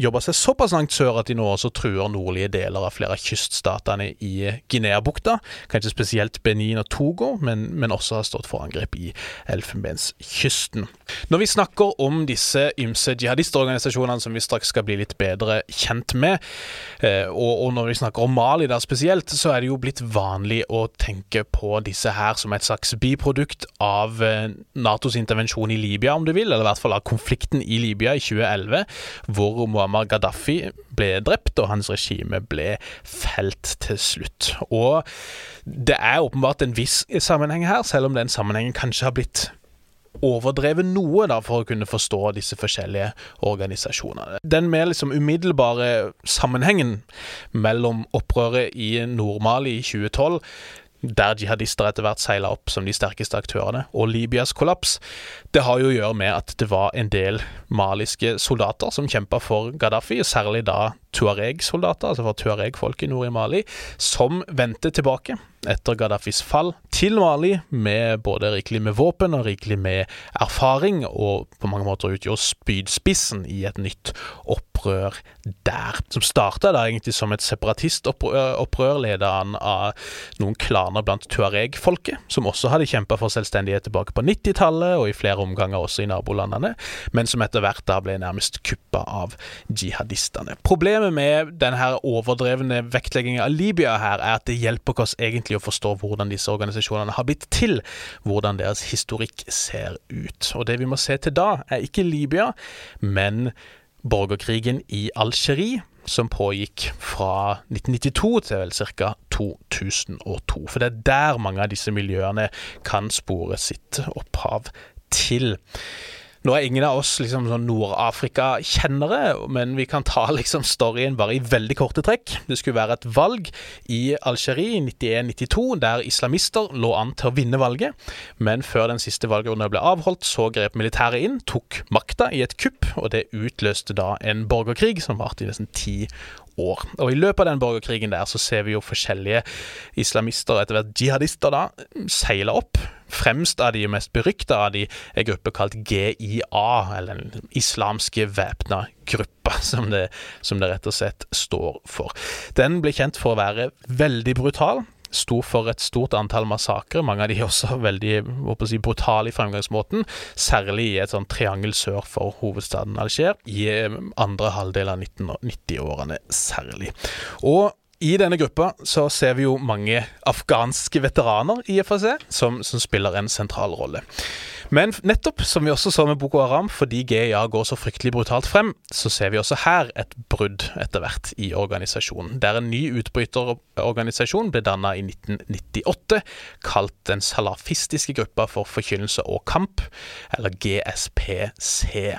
jobba seg såpass langt sør at de nå også truer nordlige deler av flere av kyststatene i Guinea-bukta. Kanskje spesielt Benin og Togo, men, men også har stått for angrep i Elfenbenskysten. Når vi snakker om disse ymse jihadistorganisasjonene som vi straks skal bli litt bedre kjent med, og, og når vi snakker om Mali da spesielt, så er det jo blitt vanlig å tenke på disse her som et slags biprodukt av Natos intervensjon i Libya, om du vil, eller i hvert fall av konflikten i Libya i 2011, hvor Muammar Gaddafi ble drept, og hans regime ble felt til slutt. Og det er åpenbart en viss sammenheng her, selv om den sammenhengen kanskje har blitt overdrevet noe da, for å kunne forstå disse forskjellige organisasjonene. Den mer liksom umiddelbare sammenhengen mellom opprøret i Nord-Mali i 2012 der jihadister etter hvert seila opp som de sterkeste aktørene, og Libyas kollaps, det har jo å gjøre med at det var en del maliske soldater som kjempa for Gaddafi, særlig da tuareg-soldater, altså for tuareg-folk i nord i Mali, som vendte tilbake etter Gaddafis fall til Mali med både rikelig med våpen og rikelig med erfaring, og på mange måter utgjorde spydspissen i et nytt opprør der. Som starta egentlig som et separatistopprør ledet an av noen klaner blant tuareg-folket, som også hadde kjempa for selvstendighet tilbake på 90-tallet og i flere omganger også i nabolandene, men som etter hvert da ble nærmest kuppa av jihadistene. Problemet med denne overdrevne vektleggingen av Libya her, er at det hjelper oss egentlig å forstå hvordan disse organisasjonene har blitt til, hvordan deres historikk ser ut. Og det vi må se til da, er ikke Libya, men borgerkrigen i Algerie, som pågikk fra 1992 til vel ca. 2002. For det er der mange av disse miljøene kan spore sitt opphav til. Nå er ingen av oss liksom sånn Nord-Afrika-kjennere, men vi kan ta *laughs* liksom storyen bare i veldig korte trekk. Det skulle være et valg i Algerie i 91-92, der islamister lå an til å vinne valget. Men før den siste valgrunden ble avholdt, så grep militæret inn, tok makta i et kupp, og det utløste da en borgerkrig som varte i nesten ti år. Og I løpet av den borgerkrigen der så ser vi jo forskjellige islamister, etter hvert jihadister, da, seile opp. Fremst av de mest berykta av de er gruppe kalt GIA, eller den islamske væpna gruppa, *laughs* som det, som det rett og slett står for. Den ble kjent for å være veldig brutal sto for et stort antall massakrer, mange av de *laughs* også veldig si, brutale i fremgangsmåten, særlig i et sånt triangel sør for hovedstaden Alger, i andre halvdel av 1990-årene særlig. Og i denne gruppa så ser vi jo mange afghanske veteraner i FAC som, som spiller en sentral rolle. Men nettopp som vi også så med Boko Haram, fordi GIA går så fryktelig brutalt frem, så ser vi også her et brudd etter hvert i organisasjonen. Der en ny utbryterorganisasjon ble danna i 1998, kalt Den salafistiske gruppa for forkynnelse og kamp, eller GSPC.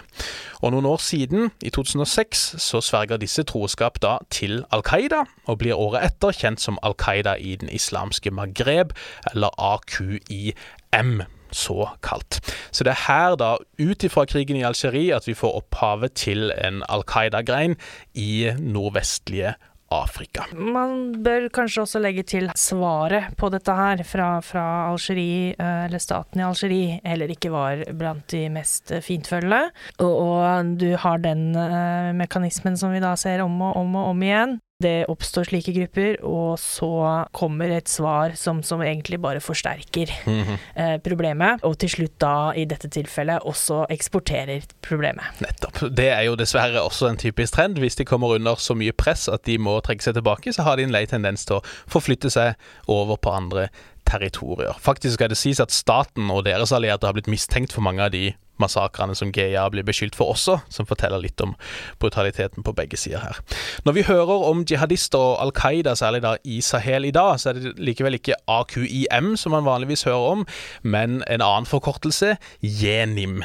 Og noen år siden, i 2006, så sverger disse troskap da til Al Qaida, og blir året etter kjent som Al Qaida i den islamske Maghreb, eller AQIM såkalt. Så det er her, da, ut ifra krigen i Algerie, at vi får opphavet til en Al Qaida-grein i nordvestlige Afrika. Man bør kanskje også legge til svaret på dette her fra, fra Algerie, eller staten i Algerie, heller ikke var blant de mest fintfølgende. Og, og du har den uh, mekanismen som vi da ser om og om og om igjen. Det oppstår slike grupper, og så kommer et svar som, som egentlig bare forsterker Mhm. eh, problemet, og til slutt da, i dette tilfellet, også eksporterer problemet. Nettopp. Det er jo dessverre også en typisk trend. Hvis de kommer under så mye press at de må trekke seg tilbake, så har de en lei tendens til å forflytte seg over på andre territorier. Faktisk skal det sies at staten og deres allierte har blitt mistenkt for mange av de massakrene som GIA blir beskyldt for også, som forteller litt om brutaliteten på begge sider her. Når vi hører om jihadister og Al Qaida, særlig da i Sahel i dag, så er det likevel ikke AQIM som man vanligvis hører om, men en annen forkortelse, JENIM.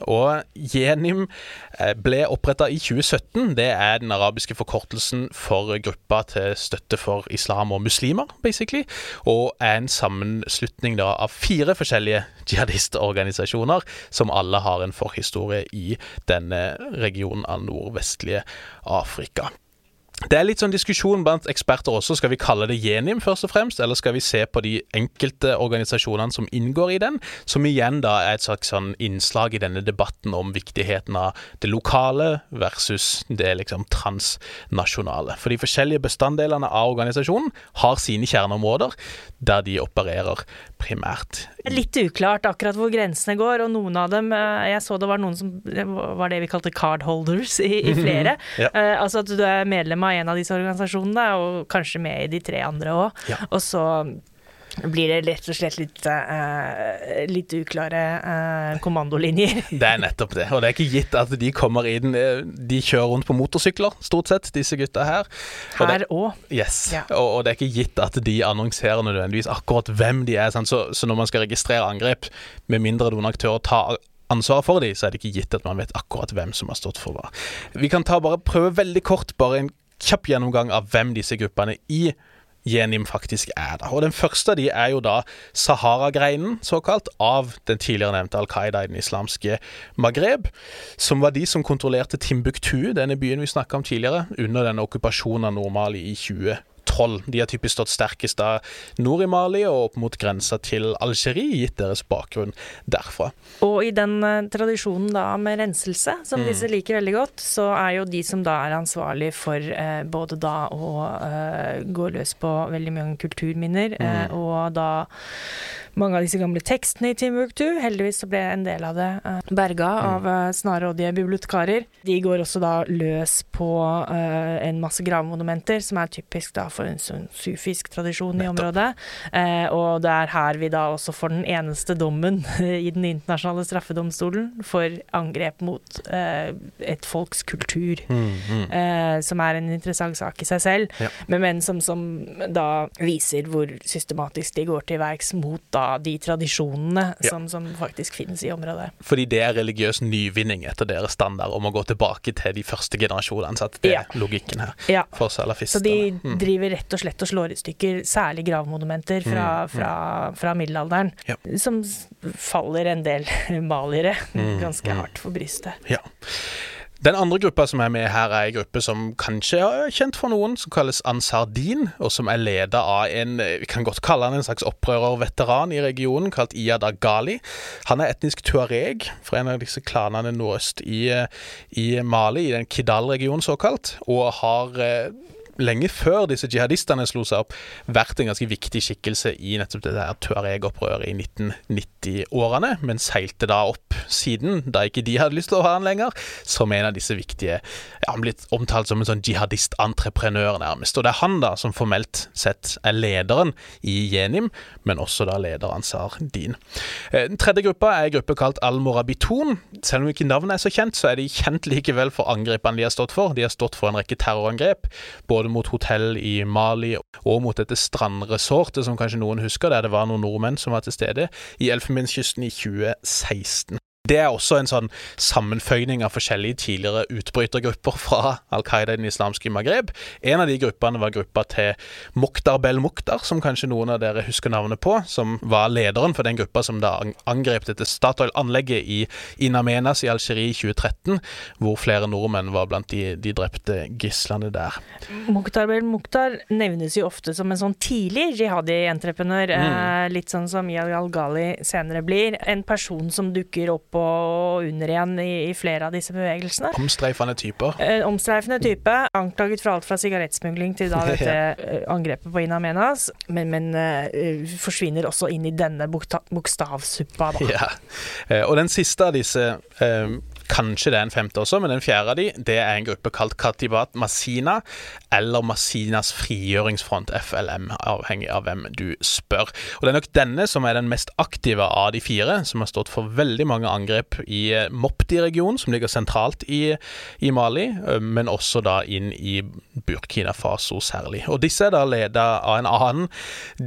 Og Jenim eh, ble oppretta i 2017. Det er den arabiske forkortelsen for gruppa til støtte for islam og muslimer, basically. Og er en sammenslutning da av fire forskjellige jihadistorganisasjoner, som alle har en forhistorie i denne regionen av nordvestlige Afrika. Det er litt sånn diskusjon blant eksperter også. Skal vi kalle det Jenim først og fremst, eller skal vi se på de enkelte organisasjonene som inngår i den, som igjen da er et slags sånn innslag i denne debatten om viktigheten av det lokale versus det liksom transnasjonale. For de forskjellige bestanddelene av organisasjonen har sine kjerneområder der de opererer primært. Litt uklart akkurat hvor grensene går, og noen av dem eh, Jeg så det var noen som var det vi kalte cardholders i, i flere. *laughs* Ja. Eh, altså at du er medlem av en av disse organisasjonene, og kanskje med i de tre andre òg. Ja. Og så blir det rett og slett litt, uh, litt uklare uh, kommandolinjer. *laughs* Det er nettopp det. Og det er ikke gitt at de kommer inn eh, De kjører rundt på motorsykler, stort sett, disse gutta her. Og Her òg. Yes, Ja. og, og det er ikke gitt at de annonserer nødvendigvis akkurat hvem de er. Så, så når man skal registrere angrep, med mindre noen aktører tar ansvar for dem, så er det ikke gitt at man vet akkurat hvem som har stått for hva. Vi kan ta bare prøve veldig kort, bare en kjapp gjennomgang av hvem disse gruppene i Jenim faktisk er. da. Og Den første av de er jo da Sahara-greinen, såkalt, av den tidligere nevnte Al Qaida i den islamske Maghreb, som var de som kontrollerte Timbuktu, denne byen vi snakka om tidligere, under denne okkupasjonen av Nord-Mali i 2012. De har typisk stått sterkest da nord i Mali og opp mot grensa til Algerie, gitt deres bakgrunn derfra. Og i den eh, tradisjonen da med renselse, som Mm. disse liker veldig godt, så er jo de som da er ansvarlig for eh, både da å eh, gå løs på veldig mange kulturminner, Mm. og da mange av disse gamle tekstene i Timbuktu. Heldigvis så ble en del av det berga Mm. av snarrådige bibliotekarer. De går også da løs på en masse gravmonumenter, som er typisk da for en sånn sufisk tradisjon i området. Eh, og det er her vi da også får den eneste dommen *laughs* i den internasjonale straffedomstolen for angrep mot eh, et folks kultur. Eh, som er en interessant sak i seg selv, Ja. men, men som, som da viser hvor systematisk de går til verks mot da de tradisjonene Ja. som, som faktisk finnes i området. Fordi det er religiøs nyvinning etter deres standard om å gå tilbake til de første generasjonene. Så det Ja. er logikken her for Så de Mm. driver rett og slett og slår i stykker særlig gravmonumenter fra, fra, fra middelalderen, Ja. som faller en del *laughs* maliere Mm, ganske hardt for brystet. Ja. Den andre gruppa som er med her, er en gruppe som kanskje er kjent for noen, som kalles Ansardin, og som er leda av en vi kan godt kalle han en slags opprørerveteran i regionen, kalt Iyad Agali. Han er etnisk tuareg fra en av disse klanene nordøst i, eh, i Mali, i den Kidal-regionen såkalt, og har eh, lenge før disse jihadistene slo seg opp, vært en ganske viktig skikkelse i nettopp det der Tuareg-opprøret i 1990-årene, men seilte da opp siden, da ikke de hadde lyst til å ha han lenger, som en av disse viktige ja, Han blitt omtalt som en sånn jihadist-entreprenør, nærmest. Og det er han da som formelt sett er lederen i Jenim, men også da leder Ansar Din. Eh, Den tredje gruppa er en gruppe kalt Al-Morabitun. Selv om ikke navnet er så kjent, så er de kjent likevel for angrepene de har stått for. De har stått for en rekke terrorangrep, både mot hotell i Mali og mot dette strandresortet, som kanskje noen husker, der det var noen nordmenn som var til stede, i Elfenbenskysten i 2016. Det er også en sånn sammenføyning av forskjellige tidligere utbrytergrupper fra Al Qaida i den islamske Maghreb. En av de gruppene var gruppa til Mokhtar Bel Mokhtar, som kanskje noen av dere husker navnet på, som var lederen for den gruppa som da an- angrep dette Statoil-anlegget i Inamenas i Algerie i 2013, hvor flere nordmenn var blant de, de drepte gislene der. Mokhtar Bel Mokhtar nevnes jo ofte som en sånn tidlig jihadi-entreprenør, Mm. eh, litt sånn som Yal Al-Ghali senere blir. En person som dukker opp og under igjen i, i flere av disse bevegelsene. Omstreifende typer. Eh, omstreifende type, anklaget for alt fra sigarettsmugling til da *laughs* dette eh, angrepet på In Amenas, men, men eh, forsvinner også inn i denne bokstavsuppa, da. Ja. Eh, Og den siste av disse eh, Kanskje det er en femte også, men den fjerde av de, det er en gruppe kalt Katibat Masina, eller Masinas frigjøringsfront, FLM, avhengig av hvem du spør. Og det er nok denne som er den mest aktive av de fire, som har stått for veldig mange angrep i eh, Mopti-regionen, som ligger sentralt i, i Mali, men også da inn i Burkina Faso særlig. Og disse er da ledet av en annen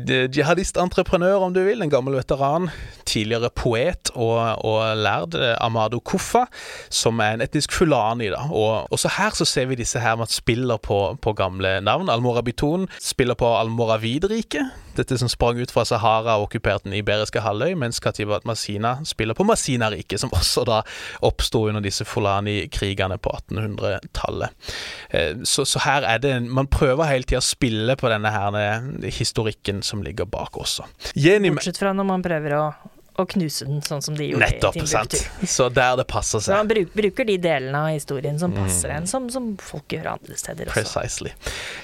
eh, jihadist-entreprenør, om du vil, en gammel veteran, tidligere poet og, og lærd, eh, Amado Kuffa, som er en etnisk fulani. da. Og også her så ser vi disse her med at spiller på, på gamle navn. Almorabiton spiller på Almoravid-riket, dette som sprang ut fra Sahara og okkuperte den iberiske halvøy, mens Katibat Masina spiller på Masina-riket, som også da oppsto under disse Fulani-krigene på 1800-tallet. Eh, Så, så her er det Man prøver hele tida å spille på denne her eh, historikken som ligger bak også. Jenny, Bortsett fra når man prøver å, å knuse den, sånn som de gjorde Nettopp, i sant. Så der det passer Så man bruk, bruker de delene av historien som passer Mm. en, som, som folk gjør andre steder også. Precisely.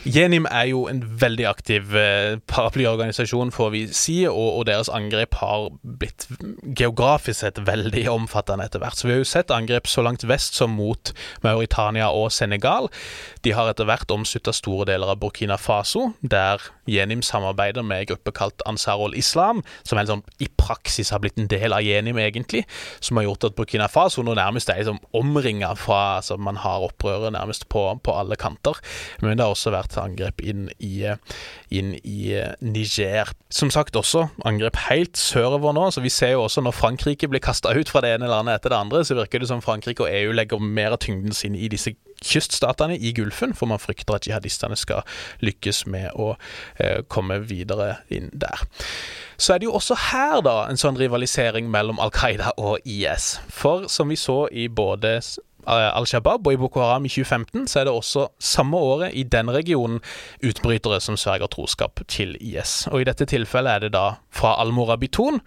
Jenim er jo en veldig aktiv eh, paraplyorganisasjon, får vi si, og, og deres angrep har blitt geografisk sett veldig omfattende etter hvert. Så vi har jo sett angrep så langt vest som mot Mauritania og Senegal. De har etter hvert omslutta store deler av Burkina Faso, der Jenim samarbeider med en gruppe kalt Ansarul Islam, som sånn, i praksis har blitt en del av Jenim, egentlig, som har gjort at Burkina Faso nå nærmest er liksom omringa fra altså Man har opprøret nærmest på, på alle kanter. Men det har også vært angrep inn i, inn i eh, Niger. Som sagt også angrep helt sørover nå. Så vi ser jo også når Frankrike blir kasta ut fra det ene landet etter det andre, så virker det som Frankrike og EU legger mer av tyngden sin i disse kyststatene i Gulfen, for man frykter at jihadistene skal lykkes med å komme videre inn der. Så er det jo også her da en sånn rivalisering mellom Al Qaida og IS. For som vi så i både eh, Al Shabaab og i Boko Haram i 2015, så er det også samme året i den regionen utbrytere som sverger troskap til IS. Og i dette tilfellet er det da fra Al-Morabiton,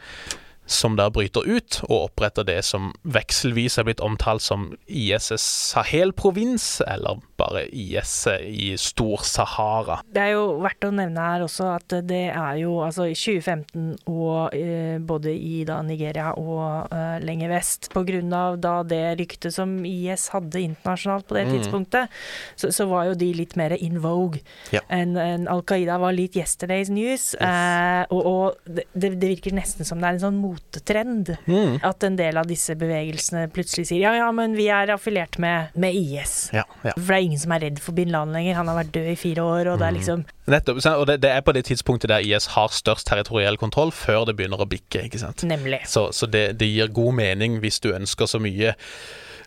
som der bryter ut og oppretter det som vekselvis er blitt omtalt som IS' Sahel-provins, eller bare IS i Stor-Sahara. Det er jo verdt å nevne her også at det er jo altså i 2015 og eh, både i da Nigeria og eh, lenger vest, av da det ryktet som IS hadde internasjonalt på det Mm. tidspunktet, så, så var jo de litt mer in vogue Ja. enn en Al Qaida var litt yesterday's news. Eh, og og det, det virker nesten som det er en sånn motetrend. Mm. At en del av disse bevegelsene plutselig sier ja, ja, men vi er affilert med, med IS. Ja, ja. For det er ingen som er redd for bin Laden lenger. Han har vært død i fire år, og det Mm. er liksom Nettopp. Og det, det er på det tidspunktet der IS har størst territoriell kontroll, før det begynner å bikke. ikke sant? Nemlig. Så, så det, det gir god mening hvis du ønsker så mye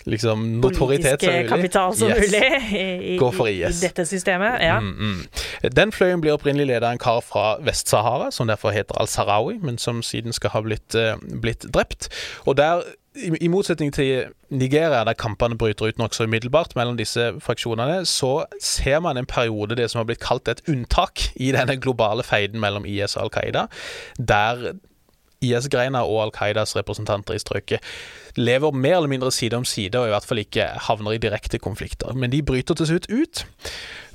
liksom, notoritet som mulig. kapital som Yes. mulig i, Gå for i, i dette systemet. Ja. Mm, mm. Den fløyen blir opprinnelig ledet av en kar fra Vest-Sahara, som derfor heter al-Sarawi, men som siden skal ha blitt, eh, blitt drept. Og der, i, i motsetning til Nigeria, der kampene bryter ut nokså umiddelbart mellom disse fraksjonene, så ser man en periode, det som har blitt kalt et unntak i denne globale feiden mellom IS og Al Qaida, der IS-greina og Al Qaidas representanter i strøket lever mer eller mindre side om side, og i hvert fall ikke havner i direkte konflikter. Men de bryter til slutt ut,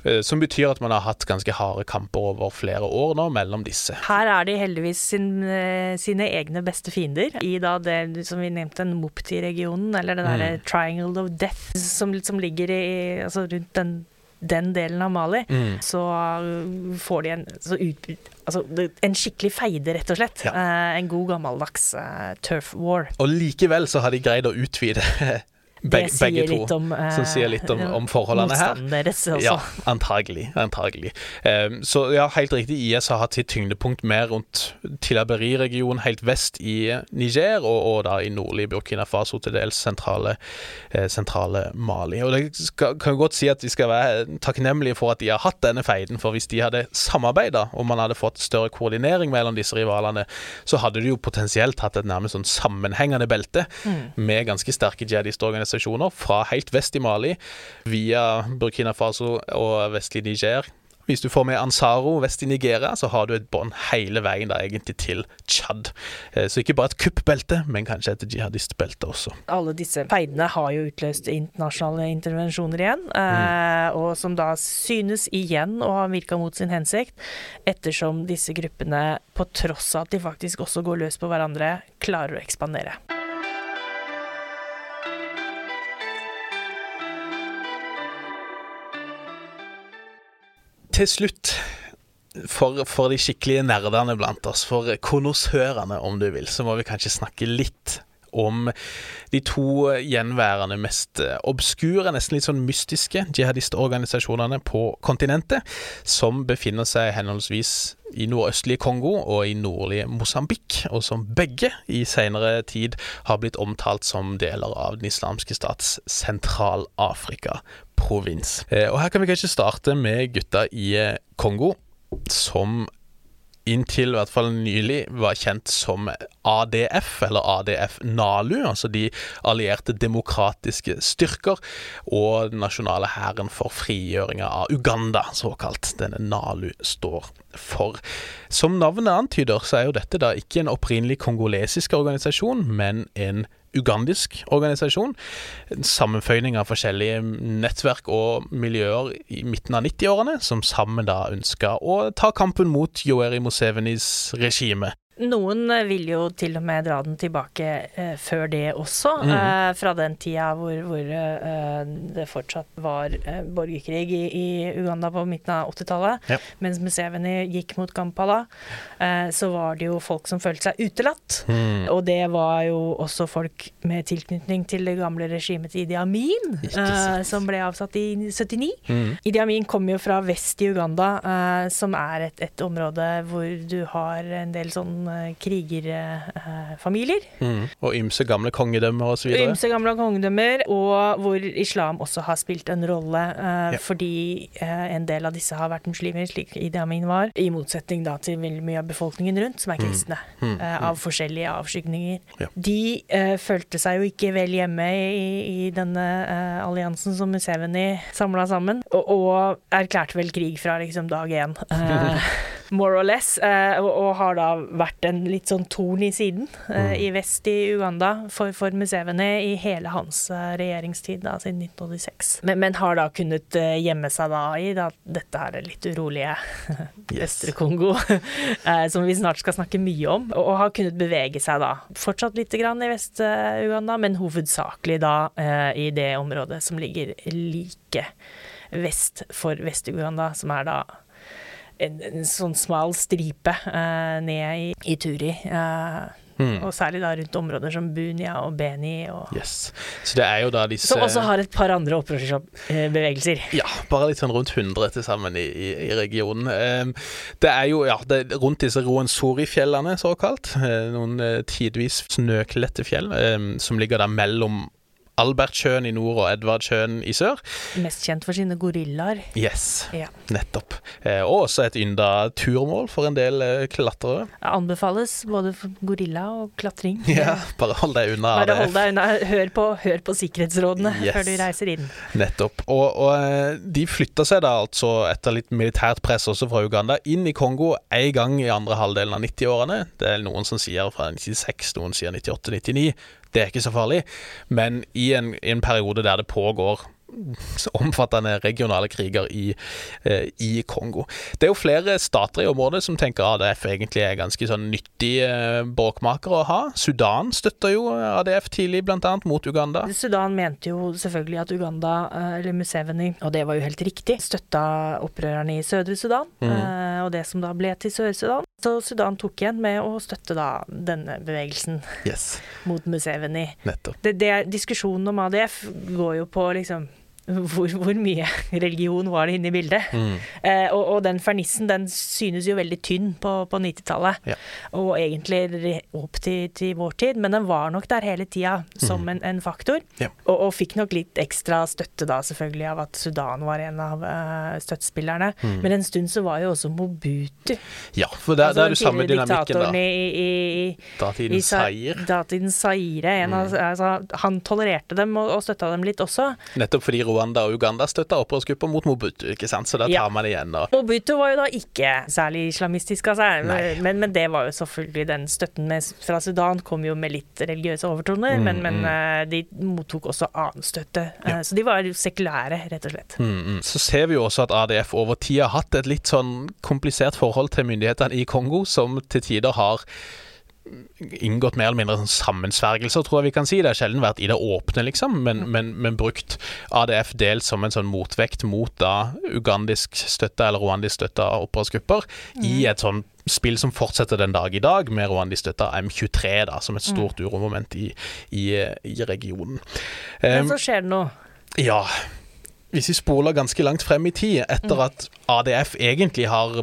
eh, som betyr at man har hatt ganske harde kamper over flere år nå mellom disse. Her er de heldigvis sin, eh, sine egne beste fiender i da det som vi nevnte, den Mopti-regionen, eller det derre Mm. Triangle of Death, som, som ligger i, altså rundt den, den delen av Mali. Mm. Så får de en så ut, altså, en skikkelig feide, rett og slett. Ja. Eh, en god gammeldags eh, turf war. Og likevel så har de greid å utvide beg, det sier begge to. om, uh, som sier litt om, om forholdene her. deres. Ja, antagelig. antagelig. Um, så ja, helt riktig, IS har hatt sitt tyngdepunkt mer rundt Tilaberi-regionen helt vest i Niger, og, og da i nordlig Burkina Faso, til dels sentrale, eh, sentrale Mali. Og det skal, kan jo godt si at de skal være takknemlige for at de har hatt denne feiden, for hvis de hadde samarbeida, og man hadde fått større koordinering mellom disse rivalene, så hadde de jo potensielt hatt et nærmest sånn sammenhengende belte med ganske sterke jihadistorganisasjoner fra helt vest i Mali, via Burkina Faso og vestlig Niger, Hvis du får med Ansaro vest i Nigeria, så har du et bånd hele veien da egentlig til Tsjad. Eh, så ikke bare et kuppbelte, men kanskje et jihadistbelte også. Alle disse feidene har jo utløst internasjonale intervensjoner igjen, mm. og som da synes igjen å ha virka mot sin hensikt, ettersom disse gruppene, på tross av at de faktisk også går løs på hverandre, klarer å ekspandere. Til slutt, for, for de skikkelige nerdene blant oss, for konosørene om du vil, så må vi kanskje snakke litt om de to gjenværende mest obskure, nesten litt sånn mystiske jihadistorganisasjonene på kontinentet, som befinner seg henholdsvis i nordøstlige Kongo og i nordlige Mosambik, og som begge i senere tid har blitt omtalt som deler av Den islamske stats Sentral-Afrika-provins. Eh, Og her kan vi kanskje starte med gutta i Kongo, som inntil i hvert fall nylig var kjent som ADF, eller ADF NALU, altså de allierte demokratiske styrker, og den nasjonale hæren for frigjøringa av Uganda, såkalt denne NALU står for. Som navnet antyder, så er jo dette da ikke en opprinnelig kongolesisk organisasjon, men en ugandisk organisasjon. En sammenføyning av forskjellige nettverk og miljøer i midten av 90-årene, som sammen da ønska å ta kampen mot Joeri Musevenis regime. Noen eh, vil jo til og med dra den tilbake eh, før det også, mm. eh, fra den tida hvor, hvor eh, det fortsatt var eh, borgerkrig i, i Uganda på midten av 80-tallet. Ja. Mens Museveni gikk mot Kampala, eh, så var det jo folk som følte seg utelatt. Mm. Og det var jo også folk med tilknytning til det gamle regimet til Idi Amin, eh, som ble avsatt i 79. Mm. Idi Amin kommer jo fra vest i Uganda, eh, som er et, et område hvor du har en del sånn eh, krigerfamilier. Mm. Og ymse gamle kongedømmer osv. Ymse gamle kongedømmer, og hvor islam også har spilt en rolle, eh, Ja. fordi eh, en del av disse har vært muslimer, slik Idi Amin var, i motsetning da til veldig mye av befolkningen rundt, som er kristne, Mm. eh, av forskjellige avskygninger. Ja. De uh, følte seg jo ikke vel hjemme i, i denne uh, alliansen som Museveni samla sammen, og, og erklærte vel krig fra liksom dag én. eh, *laughs* More or less, eh, og, har da vært en litt sånn torn i siden eh, i vest i Uganda for, for Museveni i hele hans eh, regjeringstid, da, siden 1986. Men, men har da kunnet gjemme seg da i da, dette her litt urolige *laughs* Østre Kongo, *laughs* som vi snart skal snakke mye om, og, og har kunnet bevege seg da fortsatt litt grann i Vest-Uganda, men hovedsakelig da i det området som ligger like vest for Vest-Uganda, som er da en, en sånn smal stripe uh, ned i, i Turi. Uh, Mm. Og særlig da rundt områder som Bunia og Beni. Og, Yes. Så det er jo da disse som også har et par andre opprørsbevegelser. *laughs* Ja, bare litt sånn rundt 100 til sammen i, i, i regionen. Eh, det er jo ja, det rundt disse Roensori-fjellene, såkalt. Eh, noen tidvis snøkledte fjell eh, som ligger der mellom Albertsjøen i nord og Edvard Edvardsjøen i sør. Mest kjent for sine gorillaer. Yes, Ja. nettopp. Eh, og også et ynda turmål for en del eh, klatrere. Anbefales både for gorilla og klatring. *laughs* Ja, bare hold deg unna Bare hold deg unna. Hør på, hør på sikkerhetsrådene Yes. før du reiser inn. Nettopp. Og, og eh, de flytta seg da altså, etter litt militært press også fra Uganda, inn i Kongo en gang i andre halvdelen av 90-årene. Det er noen som sier fra 96, noen sier 98-99. Det er ikke så farlig. Men i en, i en periode der det pågår omfattende regionale kriger i, eh, i Kongo. Det er jo flere stater i området som tenker ADF egentlig er ganske sånn nyttig eh, bråkmaker å ha. Sudan støtter jo ADF tidlig, annet mot Uganda. Sudan mente jo selvfølgelig at Uganda, eh, eller Museveni, og det var jo helt riktig, støtta opprørerne i Sødre Sudan, mm. eh, og det som da ble til Sør-Sudan. Så Sudan tok igjen med å støtte da denne bevegelsen Yes, mot Museveni. nettopp. Det, det, diskusjonen om ADF går jo på liksom hvor, hvor mye *laughs* religion var det inne i bildet? Mm. Eh, og, og den fernissen den synes jo veldig tynn på, på 90-tallet, Ja. og egentlig opp til, til vår tid, men den var nok der hele tida som en, en faktor. Mm. Ja. Og, og fikk nok litt ekstra støtte da selvfølgelig av at Sudan var en av uh, støttespillerne. Mm. Men en stund så var jo også Mobutu. Ja, for der, altså der er jo samme dynamikken, da. i, i, i Datidens seier. Datidens seire. En av, Mm. altså, han tolererte dem og, og støtta dem litt også. Nettopp fordi Rwanda og Uganda støtta opprørsgrupper mot Mobutu, ikke sant? så da tar Ja. man det igjen. Og Mobutu var jo da ikke særlig islamistisk seg, men, men det var jo selvfølgelig den støtten med, fra Sudan kom jo med litt religiøse overtoner, Mm, men, men mm. eh, de mottok også annen støtte. Ja. Så de var sekulære, rett og slett. Mm, mm. Så ser vi jo også at ADF over tid har hatt et litt sånn komplisert forhold til myndighetene i Kongo, som til tider har inngått mer eller mindre sånn sammensvergelser, tror jeg vi kan si. Det har sjelden vært i det åpne, liksom, men, men, men brukt ADF delt som en sånn motvekt mot da ugandisk støtta eller rwandisk støtta opprørsgrupper i et sånn spill som fortsetter den dag i dag, med rwandisk støtta M23 da, som et stort uromoment i, i, i regionen. Men Um, så skjer det noe. ja, hvis vi spoler ganske langt frem i tid, etter at ADF egentlig har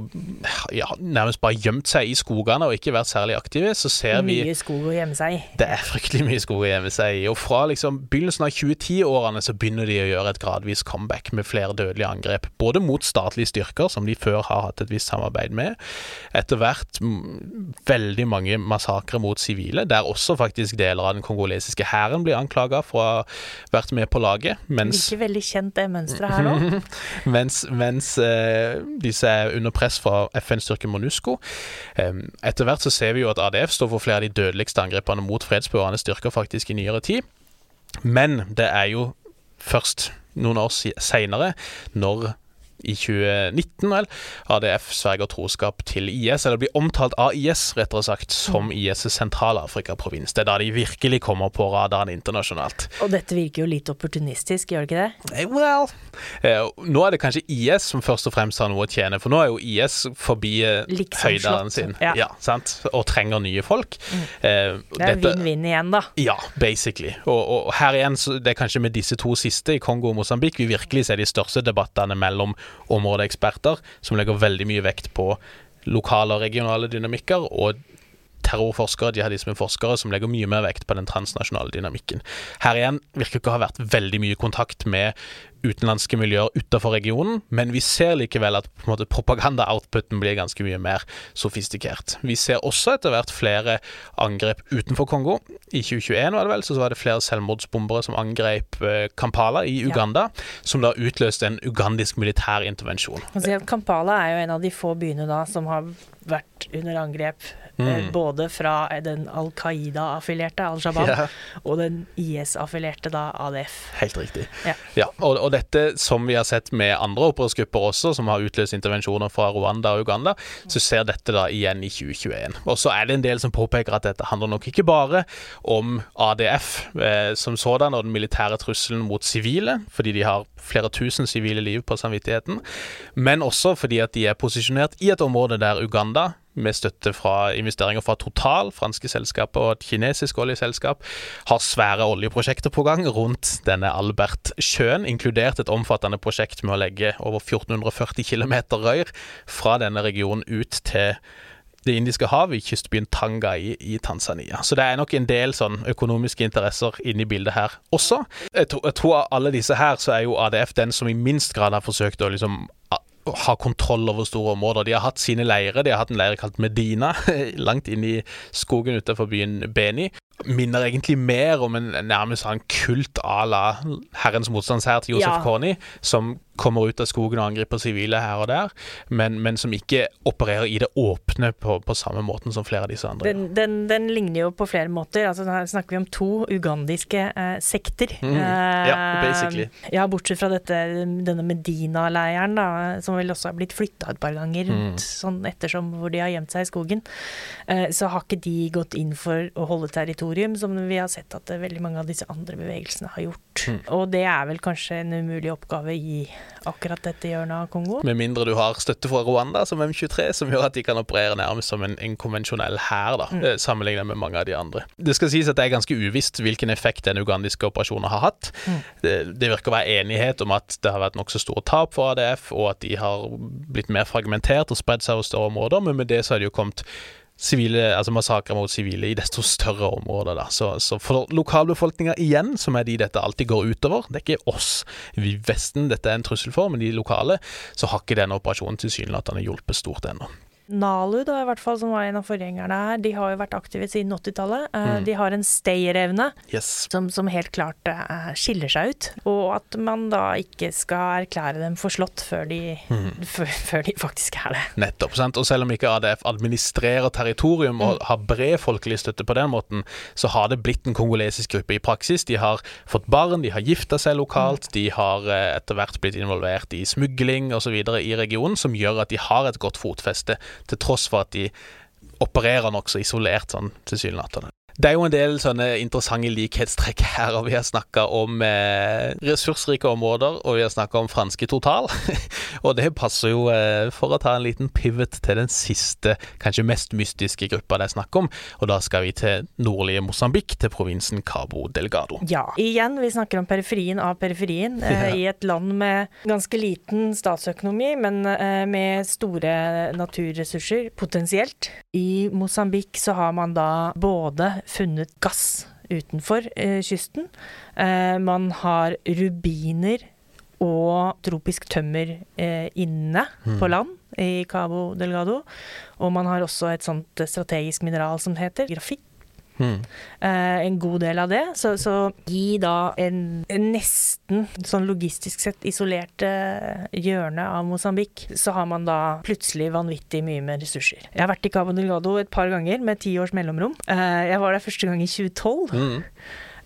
ja, nærmest bare gjemt seg i skogene og ikke vært særlig aktive, så ser vi Mye skog å gjemme seg i. det er fryktelig mye skog å gjemme seg i. Og fra liksom begynnelsen av 2010-årene så begynner de å gjøre et gradvis comeback med flere dødelige angrep. Både mot statlige styrker, som de før har hatt et visst samarbeid med. Etter hvert mm, veldig mange massakrer mot sivile, der også faktisk deler av den kongolesiske hæren blir anklaga for å ha vært med på laget. Mens Ikke veldig kjent det mønsteret her nå. *laughs* mens, mens eh, disse er under press fra FN-styrken MONUSCO. Eh, etter hvert så ser vi jo at ADF står for flere av de dødeligste angrepene mot fredsbevarende styrker faktisk i nyere tid. Men det er jo først noen år seinere, når i 2019 vel, ADF sverger troskap til IS, eller blir omtalt av IS, rettere sagt, som IS' Sentral-Afrika-provins. Det er da de virkelig kommer på radaren internasjonalt. Og dette virker jo litt opportunistisk, gjør det ikke det? Eh, Well eh, Nå er det kanskje IS som først og fremst har noe å tjene, for nå er jo IS forbi eh, Liksom høydaren sin ja. sant? og trenger nye folk. Eh, Det er vinn-vinn igjen, da. ja, basically. Og, og her igjen, så det er kanskje med disse to siste, i Kongo og Mosambik, vi virkelig ser de største debattene mellom områdeeksperter, som legger veldig mye vekt på lokale og regionale dynamikker, og terrorforskere, jihadismeforskere, som legger mye mer vekt på den transnasjonale dynamikken. Her igjen virker ikke å ha vært veldig mye kontakt med utenlandske miljøer utenfor regionen, men vi ser likevel at på en propaganda-outputen blir ganske mye mer sofistikert. Vi ser også etter hvert flere angrep utenfor Kongo. I 2021 var det vel, så var det flere selvmordsbombere som angrep eh, Kampala i Uganda, som da utløste en ugandisk militær intervensjon. Kampala er jo en av de få byene da som har vært under angrep. Eh, Mm. Både fra den Al Qaida-affilierte Al Shabaab Ja. og den IS-affilierte ADF. Helt riktig. Ja. Ja, og, og dette, som vi har sett med andre opprørsgrupper også, som har utløst intervensjoner fra Rwanda og Uganda, så ser dette da igjen i 2021. Og så er det en del som påpeker at dette handler nok ikke bare om ADF eh, som sådan og den militære trusselen mot sivile, fordi de har flere tusen sivile liv på samvittigheten, men også fordi at de er posisjonert i et område der Uganda med støtte fra investeringer fra Total, franske selskaper og et kinesisk oljeselskap, har svære oljeprosjekter på gang rundt denne Albert-sjøen, inkludert et omfattende prosjekt med å legge over 1440 km røyr fra denne regionen ut til Det indiske havet i kystbyen Tanga i, i Tanzania. Så det er nok en del sånn økonomiske interesser inne i bildet her også. Jeg, tror- jeg tror av alle disse her, så er jo ADF den som i minst grad har forsøkt å liksom å kontroll over store områder. De har hatt sine leirer. De har hatt en leir kalt Medina, *laughs* langt inn i skogen utenfor byen Beni. Minner egentlig mer om en nærmest en kult à la Herrens motstandshær til Josef Ja. Kony, som kommer ut av skogen og angriper sivile her og der, men, men som ikke opererer i det åpne på, på samme måten som flere av disse andre. Den, den, den ligner jo på flere måter. Altså, her snakker vi om to ugandiske eh, sekter. Mm. Ja, basically. Eh, ja, bortsett fra dette, denne Medina-leiren, som vel også har blitt flytta et par ganger rundt, Mm. sånn ettersom hvor de har gjemt seg i skogen. Eh, så har ikke de gått inn for å holde territorium, som vi har sett at eh, veldig mange av disse andre bevegelsene har gjort. Mm. Og det er vel kanskje en umulig oppgave i akkurat dette hjørnet av Kongo. Med mindre du har støtte fra Rwanda som M23, som gjør at de kan operere nærmest som en, en konvensjonell hær, Mm. eh, sammenlignet med mange av de andre. Det skal sies at det er ganske uvisst hvilken effekt den ugandiske operasjonen har hatt. Mm. Det, det virker å være enighet om at det har vært nokså store tap for ADF, og at de har blitt mer fragmentert og spredd seg over større områder, men med det så har de jo kommet sivile, altså massakrer mot sivile i desto større områder. Da. Så, så for lokalbefolkninga igjen, som er de dette alltid går utover, det er ikke oss i Vesten dette er en trussel for, men de lokale, så har ikke denne operasjonen tilsynelatende hjulpet stort ennå. Nalu, da, i hvert fall, som var en av forgjengerne her, de har jo vært aktive siden 80-tallet. Eh, Mm. De har en stayerevne Yes. som, som helt klart eh, skiller seg ut. Og at man da ikke skal erklære dem forslått før de, Mm. *laughs* før, før de faktisk er det. Nettopp. sant? Og selv om ikke ADF administrerer territorium og har bred folkelig støtte på den måten, så har det blitt en kongolesisk gruppe i praksis. De har fått barn, de har gifta seg lokalt, de har eh, etter hvert blitt involvert i smugling osv. i regionen, som gjør at de har et godt fotfeste, til tross for at de opererer nokså isolert, sånn tilsynelatende. Det er jo en del sånne interessante likhetstrekk her, og vi har snakka om eh, ressursrike områder, og vi har snakka om franske total. *laughs* og det passer jo, eh, for å ta en liten pivot til den siste, kanskje mest mystiske gruppa det er snakk om, og da skal vi til nordlige Mosambik, til provinsen Cabo Delgado. Ja. Igjen, vi snakker om periferien av periferien. Eh, Ja. *laughs* I et land med ganske liten statsøkonomi, men eh, med store naturressurser potensielt. I Mosambik så har man da både funnet gass utenfor eh, kysten. Eh, man har rubiner og tropisk tømmer eh, inne Mm. på land i Cabo Delgado. Og man har også et sånt strategisk mineral som heter grafitt. Hmm. Eh, en god del av det. Så, så i da en, en nesten sånn logistisk sett isolert eh, hjørne av Mosambik, så har man da plutselig vanvittig mye med ressurser. Jeg har vært i Cabo Delgado et par ganger med ti års mellomrom. Eh, jeg var der første gang i 2012. Hmm.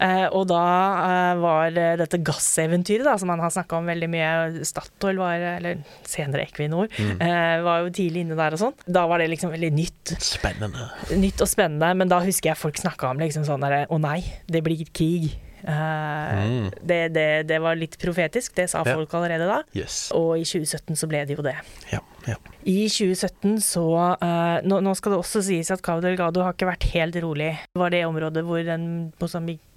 Eh, og da eh, var dette gasseventyret, da, som man har snakka om veldig mye. Statoil var, eller senere Equinor, Mm. eh, var jo tidlig inne der og sånn. Da var det liksom veldig nytt. Spennende. Nytt og spennende, men da husker jeg folk snakka om liksom sånn derre Å nei, det blir krig. Uh, Mm. det, det, det var litt profetisk, det sa Ja. folk allerede da. Yes. Og i 2017 så ble det jo det. Ja, ja. I 2017 så uh, nå, nå skal det også sies at Cabo Delgado har ikke vært helt rolig. Det var det området hvor den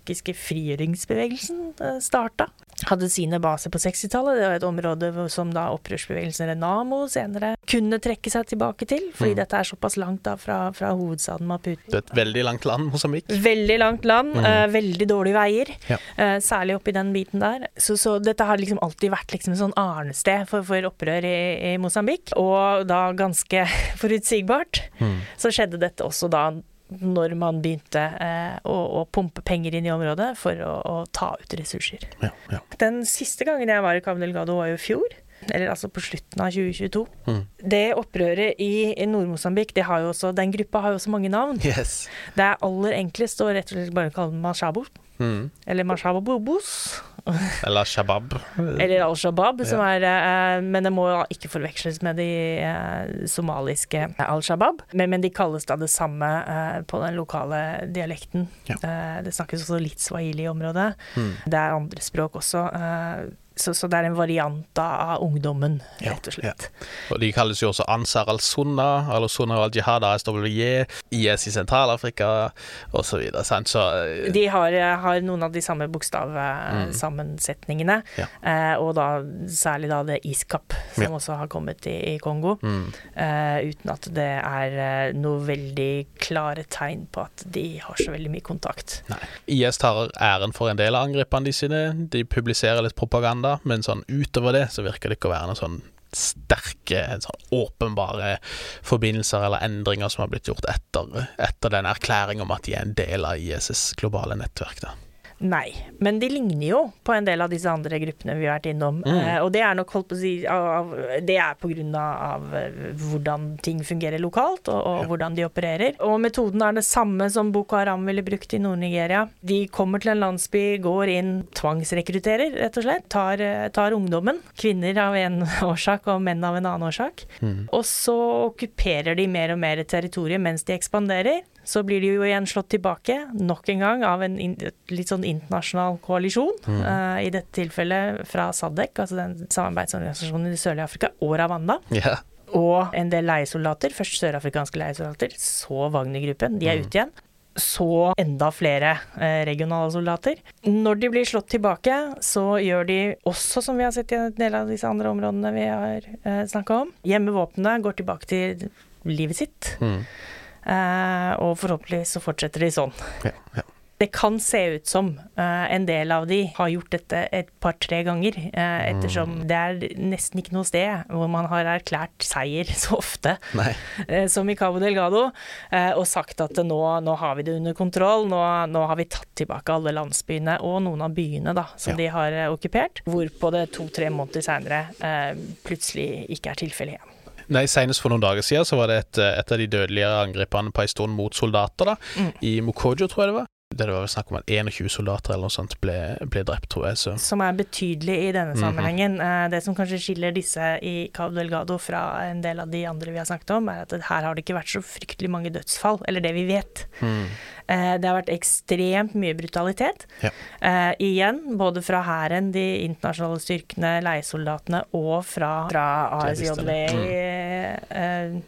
mosambikiske frigjøringsbevegelsen uh, starta. Hadde sine baser på 60-tallet. Det var et område som da opprørsbevegelsen Renamo senere kunne trekke seg tilbake til, fordi Mm. dette er såpass langt da fra, fra hovedstaden Maputo. Det er et veldig langt land, Mosambik. Veldig langt land, Mm. eh, veldig dårlige veier, Ja. eh, særlig oppi den biten der. Så, så dette har liksom alltid vært liksom en sånn arnested for, for opprør i, i Mosambik, og da ganske *laughs* forutsigbart. Mm. Så skjedde dette også da når man begynte eh, å, å pumpe penger inn i området for å, å ta ut ressurser. Ja, ja. Den siste gangen jeg var i Cabo Delgado var jo i fjor. Eller altså på slutten av 2022. Mm. Det opprøret i, i Nord-Mosambik, den gruppa har jo også mange navn. Yes. Det er aller enklest å rett og slett bare kalle den Mashabo. Mm. Eller Mashabo Bobos. Eller shabab. Eller Al Shabaab, som Ja. er eh, Men det må ikke forveksles med de eh, somaliske Al Shabaab. Men, men de kalles da det samme eh, på den lokale dialekten. Ja. Det snakkes også litt swahili i området. Mm. Det er andre språk også. Eh, så, så det er en variant av ungdommen, rett og slett. Og De kalles jo også Ansar al-Sunna, al-Sunna al-Jihad, ASWJ, IS i Sentral-Afrika osv. Så, så eh, De har, har noen av de samme Mm. bokstavsammensetningene, Ja. eh, og da særlig da det ISKAP, som Ja. også har kommet i, i Kongo. mm. eh, uten at det er eh, noe veldig klare tegn på at de har så veldig mye kontakt. Nei. IS tar æren for en del av angrepene de sine. De publiserer litt propaganda, men sånn utover det så virker det ikke å være noen sånn sterke, sånn åpenbare forbindelser eller endringer som har blitt gjort etter, etter den erklæringen om at de er en del av ISs globale nettverk. Da. Nei, men de ligner jo på en del av disse andre gruppene vi har vært innom. Mm. Eh, og det er nok holdt på å si av, Det er på grunn av, eh, hvordan ting fungerer lokalt, og, og Ja. hvordan de opererer. Og metoden er det samme som Boko Haram ville brukt i Nord-Nigeria. De kommer til en landsby, går inn, tvangsrekrutterer, rett og slett. Tar, eh, tar ungdommen. Kvinner av en *laughs* årsak og menn av en annen årsak. Mm. Og så okkuperer de mer og mer territoriet mens de ekspanderer. Så blir de jo igjen slått tilbake, nok en gang, av en litt sånn internasjonal koalisjon. Mm. Uh, I dette tilfellet fra SADC, altså den samarbeidsorganisasjonen i det sørlige Afrika, og Ravanda. Yeah. Og en del leiesoldater. Først sørafrikanske leiesoldater, så Wagner-gruppen. De er Mm. ute igjen. Så enda flere eh, regionale soldater. Når de blir slått tilbake, så gjør de også, som vi har sett i en del av disse andre områdene vi har eh, snakka om, gjemmer våpnene, går tilbake til livet sitt. Mm. Eh, og forhåpentligvis så fortsetter de sånn. Ja, ja. Det kan se ut som uh, en del av de har gjort dette et par-tre ganger, uh, ettersom mm. det er nesten ikke noe sted hvor man har erklært seier *laughs* så ofte uh, som i Cabo Delgado, og sagt at nå, nå, har vi det under kontroll, nå, nå, har vi tatt tilbake alle landsbyene og noen av byene da, som ja. de har okkupert, hvorpå det to-tre måneder seinere plutselig ikke er tilfellet igjen. Nei, Senest for noen dager siden så var det et, et av de dødeligere angrepene på en stund mot soldater, da, mm. i Mokojo, tror jeg det var det var snakk om at 21 soldater eller noe sånt ble, ble drept, tror jeg. Så. Som er betydelig i denne mhm. sammenhengen. Mm -hmm. Det som kanskje skiller disse i Cabo Delgado fra en del av de andre vi har snakket om, er at her har det ikke vært så fryktelig mange dødsfall, eller det vi vet. Mm. Det har vært ekstremt mye brutalitet. Ja. Uh, igjen, både fra hæren, de internasjonale styrkene, leiesoldatene, og fra, fra ASJV. Mm. Uh,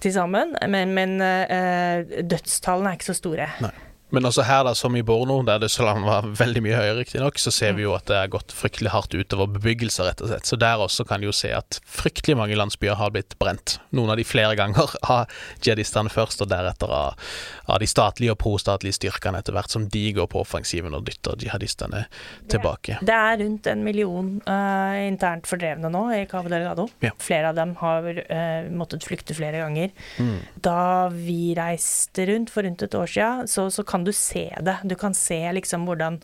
til sammen. Men, men uh, dødstallene er ikke så store. Nei. Men også her, da, som i Borno, der dødsfallene var veldig mye høyere, riktignok, så ser vi jo at det er gått fryktelig hardt utover bebyggelser, rett og slett. Så der også kan vi jo se at fryktelig mange landsbyer har blitt brent. Noen av de flere ganger *laughs* av jihadistene først, og deretter av, av de statlige og prostatlige styrkene etter hvert som de går på offensiven og dytter jihadistene tilbake. Det er rundt en million uh, internt fordrevne nå i Cabo Delgado. Ja. Flere av dem har uh, måttet flykte flere ganger. Mm. Da vi reiste rundt for rundt et år siden, så, så kan kan du se det. Du kan se liksom hvordan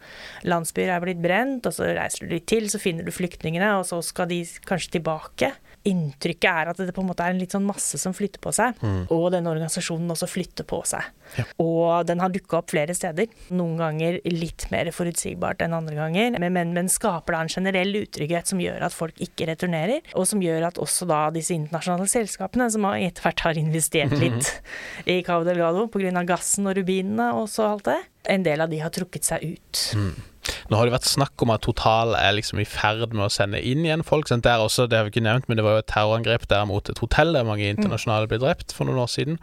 landsbyer er blitt brent, og så reiser du litt til, så finner du flyktningene, og så skal de kanskje tilbake inntrykket er at det på en måte er en litt sånn masse som flytter på seg. Mm. Og denne organisasjonen også flytter på seg. Ja. Og den har dukka opp flere steder. Noen ganger litt mer forutsigbart enn andre ganger. Men, men, men, skaper da en generell utrygghet som gjør at folk ikke returnerer. Og som gjør at også da disse internasjonale selskapene, som etter hvert har investert mhm. litt i Cabo Delgado pga. gassen og rubinene og så alt det, en del av de har trukket seg ut. Mm. Nå har det vært snakk om at Total er liksom i ferd med å sende inn igjen folk. Sant? Der også, Det har vi ikke nevnt, men det var jo et terrorangrep der mot et hotell der mange internasjonale ble drept for noen år siden.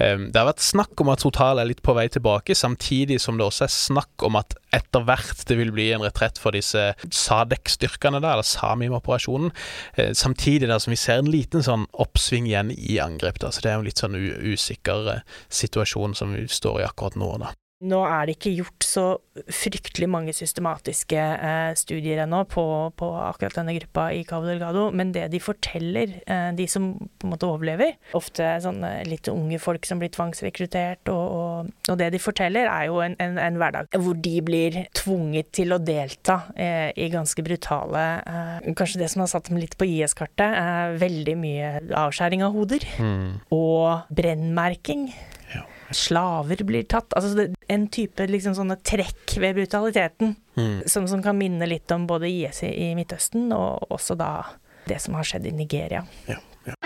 Um, det har vært snakk om at Total er litt på vei tilbake, samtidig som det også er snakk om at etter hvert det vil bli en retrett for disse Sadek-styrkene, eller Samim-operasjonen. Uh, samtidig der som vi ser en liten sånn oppsving igjen i angrep. Da. Så det er jo en litt sånn usikker uh, situasjon som vi står i akkurat nå. da. Nå er det ikke gjort så fryktelig mange systematiske eh, studier ennå på, på, akkurat denne gruppa i Cabo Delgado, men det de forteller, eh, de som på en måte overlever, ofte sånne litt unge folk som blir tvangsrekruttert, og, og, og det de forteller, er jo en, en, en, hverdag hvor de blir tvunget til å delta eh, i ganske brutale eh, Kanskje det som har satt dem litt på IS-kartet, er veldig mye avskjæring av hoder mm. og brennmerking. Slaver blir tatt. Altså en type liksom sånne trekk ved brutaliteten mm. som, som, kan minne litt om både IS i Midtøsten og også da det som har skjedd i Nigeria. Ja, ja.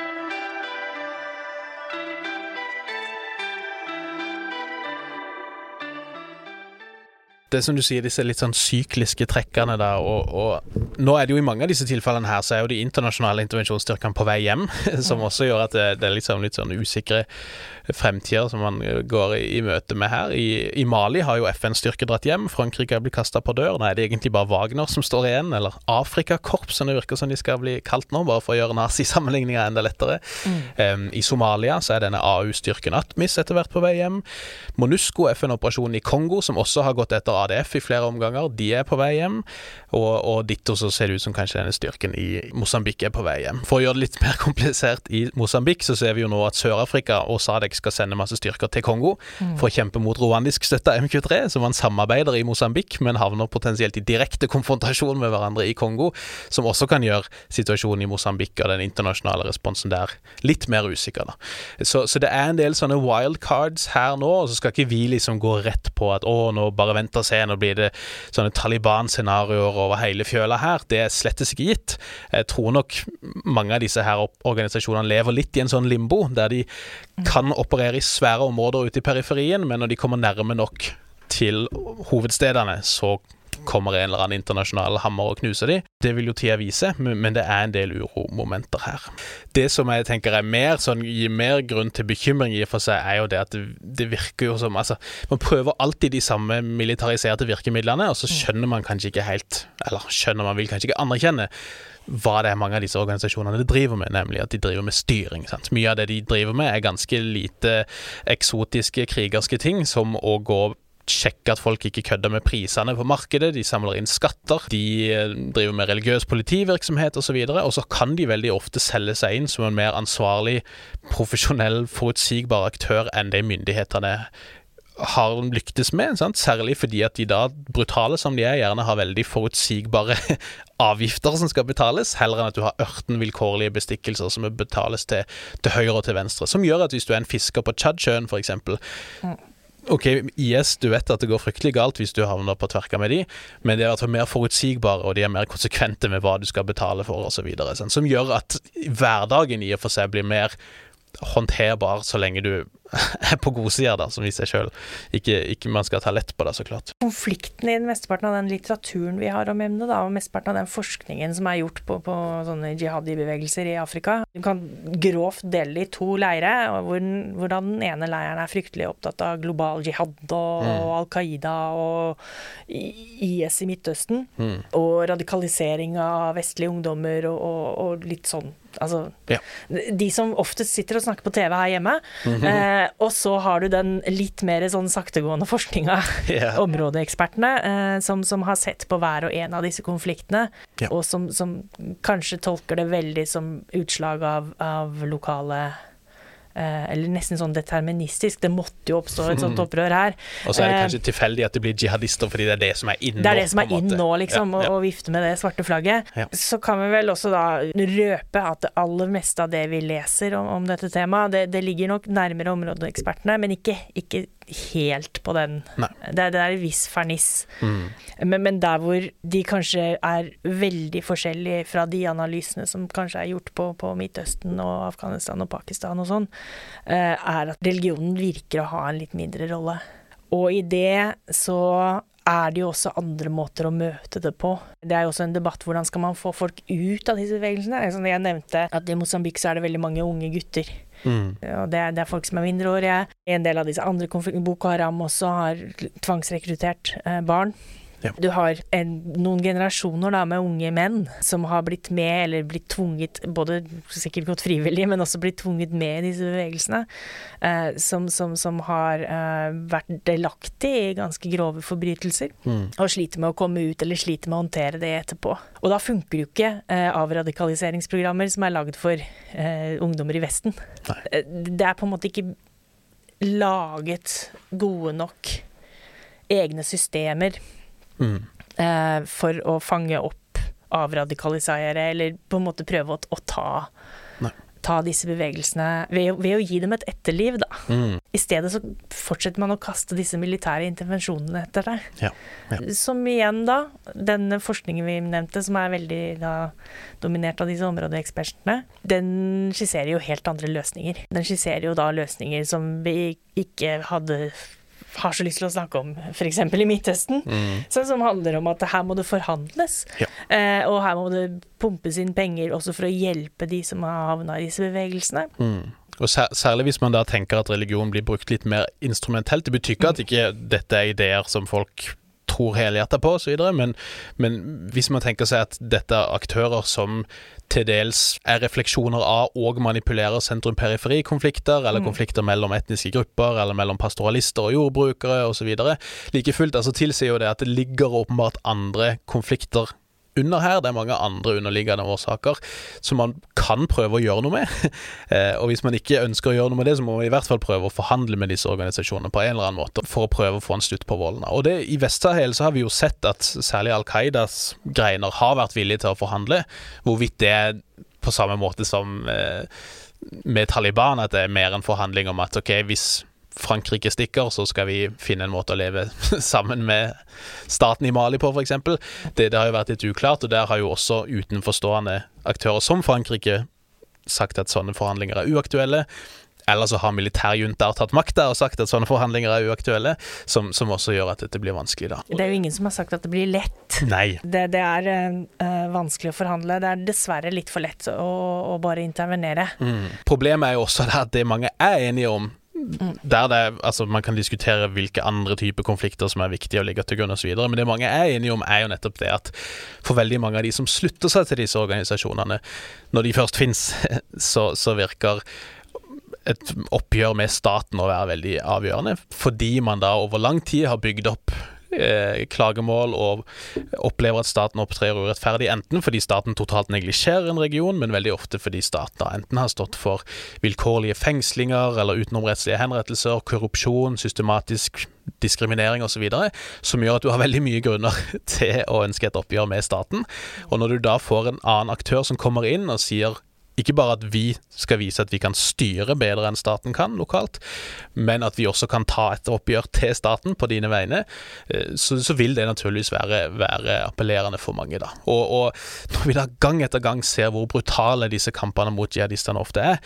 det som du sier, disse litt sånn sykliske trekkene da, og, og, nå er det jo i mange av disse tilfellene her, så er jo de internasjonale intervensjonsstyrkene på vei hjem, *laughs* som også gjør at det, det er liksom litt sånn usikre fremtider som man går i, møte med her. I, I, Mali har jo FN styrke dratt hjem, Frankrike har blitt kasta på dør. Nå er det egentlig bare Wagner som står igjen, eller Afrikakorpsene virker som de skal bli kalt nå, bare for å gjøre nazisammenligninga enda lettere. Mm. Um, I Somalia så er denne AU-styrken Atmis etter hvert på vei hjem. Monusco, FN-operasjonen i Kongo, som også har gått etter ADF i flere omganger, de er på vei hjem. Og, og ditto så ser det ut som kanskje denne styrken i Mosambik er på vei hjem. For å gjøre det litt mer komplisert i Mosambik, så ser vi jo nå at Sør-Afrika og Sadek skal sende masse styrker til Kongo mm. for å kjempe mot rwandisk støtta M23, som man samarbeider i Mosambik, men havner potensielt i direkte konfrontasjon med hverandre i Kongo, som også kan gjøre situasjonen i Mosambik og den internasjonale responsen der litt mer usikker. Da. Så, så det er en del sånne wildcards her nå, og så skal ikke vi liksom gå rett på at å, nå bare vent og se, nå blir det sånne Taliban-scenarioer over hele fjøla her. Det er slettes ikke gitt. Jeg tror nok mange av disse her organisasjonene lever litt i en sånn limbo, der de kan operere i svære områder ute i periferien, men når de kommer nærme nok til hovedstedene, så kommer en eller annen internasjonal hammer og knuser de. Det vil jo tida vise, men det er en del uromomenter her. Det som jeg tenker er mer sånn, gir mer grunn til bekymring i og for seg, er jo det at det, det virker jo som altså, Man prøver alltid de samme militariserte virkemidlene, og så skjønner man kanskje ikke helt Eller skjønner man vil kanskje ikke anerkjenne hva det er mange av disse organisasjonene driver med, nemlig at de driver med styring. Sant? Mye av det de driver med, er ganske lite eksotiske krigerske ting, som å gå sjekker at folk ikke kødder med prisene på markedet, de samler inn skatter, de eh, driver med religiøs politivirksomhet osv., og, så og så kan de veldig ofte selge seg inn som en mer ansvarlig, profesjonell, forutsigbar aktør enn de myndighetene har lyktes med, sant? særlig fordi at de da, brutale som de er, gjerne har veldig forutsigbare *laughs* avgifter som skal betales, heller enn at du har ørten vilkårlige bestikkelser som betales til, til høyre og til venstre. Som gjør at hvis du er en fisker på Tsjadsjøen, f.eks. Ok, IS, du vet at det går fryktelig galt hvis du havner på tverka med de, men de er altså mer forutsigbare, og de er mer konsekvente med hva du skal betale for, osv. Som gjør at hverdagen i og for seg blir mer håndterbar så lenge du *laughs* er på godsida, da, som i seg sjøl. Ikke, ikke, man skal ta lett på det, så klart. Konflikten i mesteparten av den litteraturen vi har om emnet, da, og mesteparten av den forskningen som er gjort på, på sånne jihadi-bevegelser i Afrika, du kan grovt dele i to leire, hvor, hvordan den ene leiren er fryktelig opptatt av global jihad og, mm. Al Qaida og IS i Midtøsten, mm. og radikalisering av vestlige ungdommer og, og, og litt sånn Altså, ja. de som oftest sitter og snakker på TV her hjemme. Mm -hmm. eh, og så har du den litt mer sånn saktegående forskninga, *laughs* yeah. områdeekspertene, eh, som, som, har sett på hver og en av disse konfliktene, ja. og som, som, kanskje tolker det veldig som utslag av, av lokale eller nesten sånn deterministisk. Det måtte jo oppstå et sånt opprør her. Og så er det kanskje eh, tilfeldig at det blir jihadister fordi det er det som er inn nå. Det er det som er inn nå, liksom, ja, ja. Å, vifte med det svarte flagget. Ja. Så kan vi vel også da røpe at det aller meste av det vi leser om, om dette temaet, det, det, ligger nok nærmere områdeekspertene, men ikke, ikke helt på den. Det, det, er en viss ferniss. Mm. Men, men, der hvor de kanskje er veldig forskjellige fra de analysene som kanskje er gjort på, på Midtøsten og Afghanistan og Pakistan og sånn, eh, er at religionen virker å ha en litt mindre rolle. Og i det så er det jo også andre måter å møte det på. Det er jo også en debatt hvordan skal man få folk ut av disse bevegelsene. Jeg nevnte at i Mosambik så er det veldig mange unge gutter. Mm. Og det det, er, folk som er mindreårige. En del av disse andre konfliktene, Boko Haram også har tvangsrekruttert eh, barn. Ja. Du har en, noen generasjoner da, med unge menn som har blitt med, eller blitt tvunget, både sikkert gått frivillig, men også blitt tvunget med i disse bevegelsene, eh, som, som, som, har eh, vært delaktig i ganske grove forbrytelser, mm. og sliter med å komme ut, eller sliter med å håndtere det etterpå. Og da funker jo ikke eh, avradikaliseringsprogrammer som er lagd for eh, ungdommer i Vesten. Nei. Eh, det er på en måte ikke laget gode nok egne systemer mm. eh, for å fange opp avradikalisere, eller på en måte prøve å, å ta, ta disse bevegelsene ved, ved, å gi dem et etterliv, da. Mm. I stedet så fortsetter man å kaste disse militære intervensjonene etter det. Ja, ja. Som igjen, da, den forskningen vi nevnte, som er veldig da, dominert av disse områdeekspertene, den skisserer jo helt andre løsninger. Den skisserer jo da løsninger som vi ikke hadde har så lyst til å snakke om, f.eks. i Midtøsten, mm. sånn som handler om at her må det forhandles. Ja. Eh, og her må det pumpes inn penger også for å hjelpe de som har havna i disse bevegelsene. Mm. Og Særlig hvis man da tenker at religion blir brukt litt mer instrumentelt. Det betyr ikke at ikke dette er ideer som folk tror helhjertet på osv., men, men hvis man tenker seg at dette er aktører som til dels er refleksjoner av og manipulerer sentrum-periferi-konflikter, eller mm. konflikter mellom etniske grupper, eller mellom pastoralister og jordbrukere osv. Like fullt altså, tilsier jo det at det ligger åpenbart andre konflikter under her. Det er mange andre underliggende årsaker som man kan prøve å gjøre noe med. *laughs* Eh, og hvis man ikke ønsker å gjøre noe med det, så må man i hvert fall prøve å forhandle med disse organisasjonene på en eller annen måte, for å prøve å få en slutt på volden. Og det, i Vest-Sahel så har vi jo sett at særlig Al Qaidas greiner har vært villige til å forhandle. Hvorvidt det er på samme måte som eh, med Taliban, at det er mer en forhandling om at ok, hvis Frankrike stikker, så skal vi finne en måte å leve *laughs* sammen med staten i Mali på, f.eks. Det, det har jo vært litt uklart, og der har jo også utenforstående aktører som Frankrike sagt at sånne forhandlinger er uaktuelle. Eller så har militærjuntaer tatt makta og sagt at sånne forhandlinger er uaktuelle, som, som, også gjør at dette blir vanskelig, da. Det er jo ingen som har sagt at det blir lett. Nei. Det, det er uh, vanskelig å forhandle. Det er dessverre litt for lett å, å bare intervenere. Mm. Problemet er jo også at det mange er enige om, der det, altså Man kan diskutere hvilke andre typer konflikter som er viktige å ligge til grunn osv., men det mange er enige om, er jo nettopp det at for veldig mange av de som slutter seg til disse organisasjonene, når de først fins, *laughs* så, så, virker et oppgjør med staten å være veldig avgjørende, fordi man da over lang tid har bygd opp klagemål og opplever at staten opptrer urettferdig, enten fordi staten totalt neglisjerer en region, men veldig ofte fordi staten enten har stått for vilkårlige fengslinger eller utenomrettslige henrettelser, korrupsjon, systematisk diskriminering osv., som gjør at du har veldig mye grunner *laughs* til å ønske et oppgjør med staten. Og når du da får en annen aktør som kommer inn og sier ikke bare at vi skal vise at vi kan styre bedre enn staten kan lokalt, men at vi også kan ta et oppgjør til staten på dine vegne, eh, så, så vil det naturligvis være, være, appellerende for mange. da. Og, og, når vi da gang etter gang ser hvor brutale disse kampene mot jihadistene ofte er,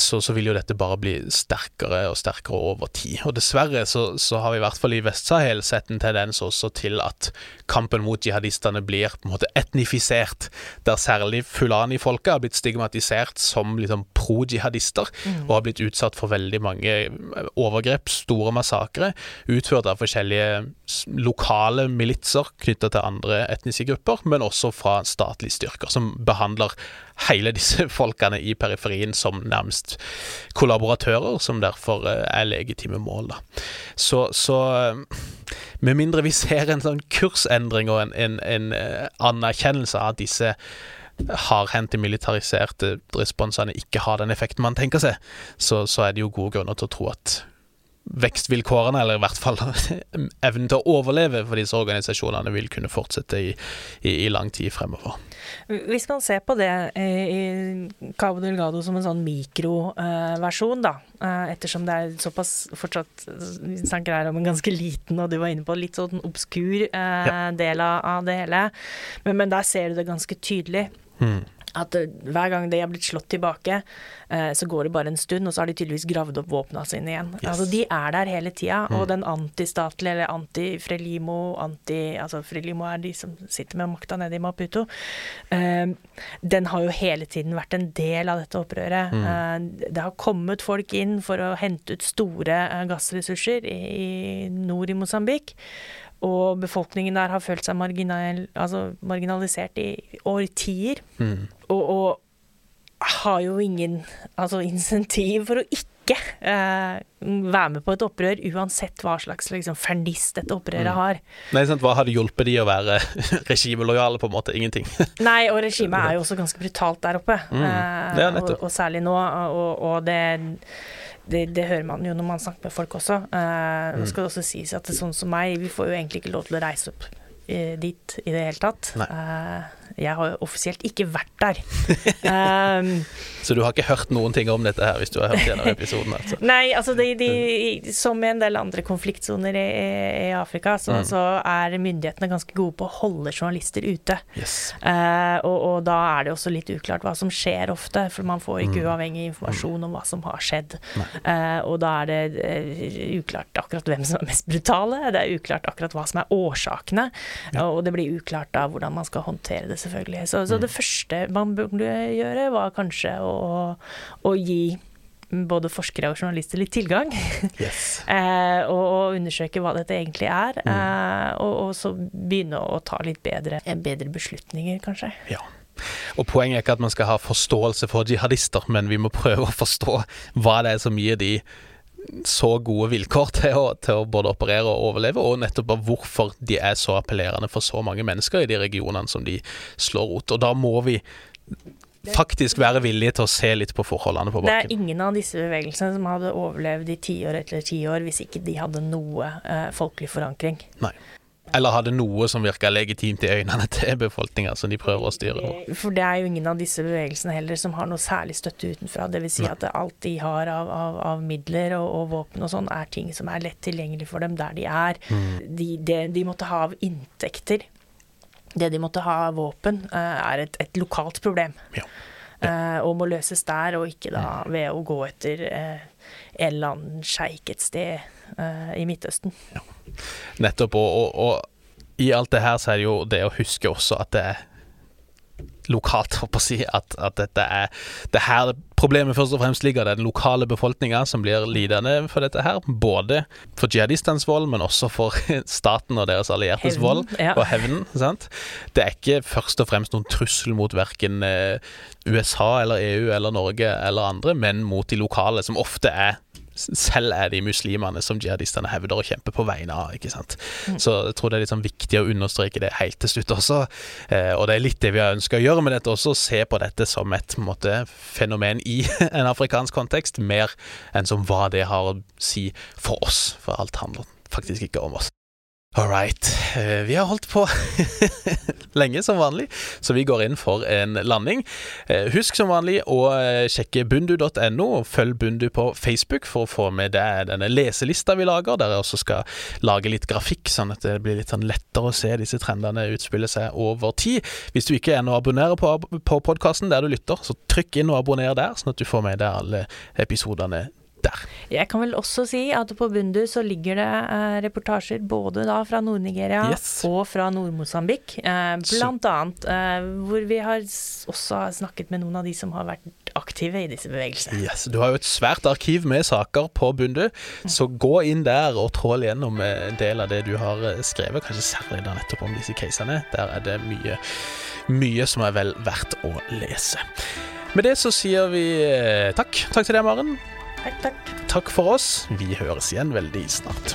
så, så vil jo dette bare bli sterkere og sterkere over tid. Og dessverre så, så har vi i hvert fall i Vest-Sahel sett en tendens også til at kampen mot jihadistene blir på en måte etnifisert, der særlig fulani-folket har blitt stigmatisert kategorisert som liksom pro-jihadister mm. og har blitt utsatt for veldig mange eh, overgrep, store massakre, utført av forskjellige lokale militser knytta til andre etniske grupper, men også fra statlige styrker, som behandler hele *laughs* disse folkene i periferien som nærmest kollaboratører, som derfor eh, er legitime mål. Da. Så, så eh, med mindre vi ser en sånn kursendring og en, en, en anerkjennelse av disse hardhendte militariserte responsene ikke har den effekten man tenker seg, så, så er det jo gode grunner til å tro at vekstvilkårene, eller i hvert fall *laughs* evnen til å overleve for disse organisasjonene, vil kunne fortsette i, i, i lang tid fremover. Hvis man ser på det i Cabo Delgado som en sånn mikroversjon, da, eh, ettersom det er såpass fortsatt Vi snakker her om en ganske liten, og du var inne på litt sånn obskur eh, ja. del av det hele, men, men der ser du det ganske tydelig. Mm. At uh, hver gang de har blitt slått tilbake, uh, så går det bare en stund, og så har de tydeligvis gravd opp våpna sine igjen. Yes. Altså, de er der hele tida. Mm. Og den antistatlige, eller anti-Frelimo anti, Altså Frelimo er de som sitter med makta nede i Maputo. Uh, den har jo hele tiden vært en del av dette opprøret. Mm. det har kommet folk inn for å hente ut store gassressurser i nord i Mosambik. Og befolkningen der har følt seg marginal, altså marginalisert i årtier. Mm. Og, og, har jo ingen altså insentiv for å ikke eh, være med på et opprør, uansett hva slags liksom, ferniss dette opprøret mm. har. Nei, sant, Hva hadde hjulpet de å være *laughs* regimelojale, på en måte? Ingenting. *laughs* Nei, og regimet er jo også ganske brutalt der oppe. Mm. Eh, og, og, særlig nå. Og, og det det, det, hører man jo når man snakker med folk også. Uh, mm. skal det også sies at det er sånn som meg, vi får jo egentlig ikke lov til å reise opp uh, dit i det hele tatt. Uh, jeg har offisielt ikke vært der. um, *laughs* så du har ikke hørt noen ting om dette her, hvis du har hørt gjennom episoden? Altså. *laughs* Nei, altså de, de, som i en del andre konfliktsoner i, i Afrika, så, mm. så, er myndighetene ganske gode på å holde journalister ute. Yes. Uh, og, og, da er det også litt uklart hva som skjer ofte, for man får ikke mm. uavhengig informasjon om hva som har skjedd. Uh, og da er det uh, uklart akkurat hvem som er mest brutale, det er uklart akkurat hva som er årsakene, ja. og det blir uklart da hvordan man skal håndtere det selvfølgelig. Så, så, det mm. første man burde gjøre, var kanskje å, å gi både forskere og journalister litt tilgang. *laughs* Yes. eh, og, og, undersøke hva dette egentlig er. Mm. Eh, og, og, så begynne å ta litt bedre, bedre beslutninger, kanskje. Ja. Og Poenget er ikke at man skal ha forståelse for jihadister, men vi må prøve å forstå hva det er som gir de så gode vilkår *laughs* til å, til å, både operere og overleve, og nettopp av hvorfor de er så appellerende for så mange mennesker i de regionene som de slår rot. Og da må vi faktisk være villige til å se litt på forholdene på bakken. Det er ingen av disse bevegelsene som hadde overlevd i tiår etter tiår hvis ikke de hadde noe eh, folkelig forankring. Nei. Eller hadde noe som virka legitimt i øynene *laughs* til befolkninga, som de prøver å styre. over. For det er jo ingen av disse bevegelsene heller som har noe særlig støtte utenfra. Dvs. Si at alt de har av, av, av midler og, og, våpen og sånn, er ting som er lett tilgjengelig for dem der de er. Mm. De, de, de, måtte ha av inntekter. Det de måtte ha av våpen, eh, er et, et lokalt problem. Ja. Ja. Eh, og må løses der, og ikke da mm. ved å gå etter eh, en eller annen sjeik et sted i Midtøsten. Ja. Nettopp. Og, og, og, i alt det her så er det jo det å huske også at det er lokalt, jeg å si, at, at dette er det her problemet først og fremst ligger. Det er den lokale befolkninga som blir lidende for dette her. Både for jihadistenes vold, men også for *laughs* staten og deres alliertes Hevnen, vold ja. og hevnen. sant? Det er ikke først og fremst noen trussel mot verken eh, USA eller EU eller Norge eller andre, men mot de lokale, som ofte er selv er de muslimene som jihadistene hevder å kjempe på vegne av. ikke sant? Så jeg tror det er litt sånn viktig å understreke det helt til slutt også. Eh, og det er litt det vi har ønska å gjøre med dette også, se på dette som et måte, fenomen i *laughs* en afrikansk kontekst, mer enn som hva det har å si for oss. For alt handler faktisk ikke om oss. All right. Eh, Vi har holdt på *laughs* lenge som vanlig, så vi går inn for en landing. Eh, Husk som vanlig å eh, sjekke bundu.no, og følg Bundu på Facebook for å få med deg denne leselista vi lager, der jeg også skal lage litt grafikk, sånn at det blir litt sånn lettere å se disse trendene utspille seg over tid. Hvis du ikke ennå abonnerer på, på podkasten der du lytter, så trykk inn og abonner der, sånn at du får med deg alle episodene der. Jeg kan vel også si at på Bundu så ligger det eh, reportasjer både da fra Nord-Nigeria Yes. og fra Nord-Mosambik. Eh, blant annet eh, hvor vi har også snakket med noen av de som har vært aktive i disse bevegelsene. Yes, Du har jo et svært arkiv med saker på Bundu, så gå inn der og trål gjennom eh, en del av det du har eh, skrevet, kanskje særlig da nettopp om disse casene. Der er det mye, mye som er vel verdt å lese. Med det så sier vi eh, takk. Takk til deg, Maren. Takk, takk. Takk for oss. Vi høres igjen veldig snart.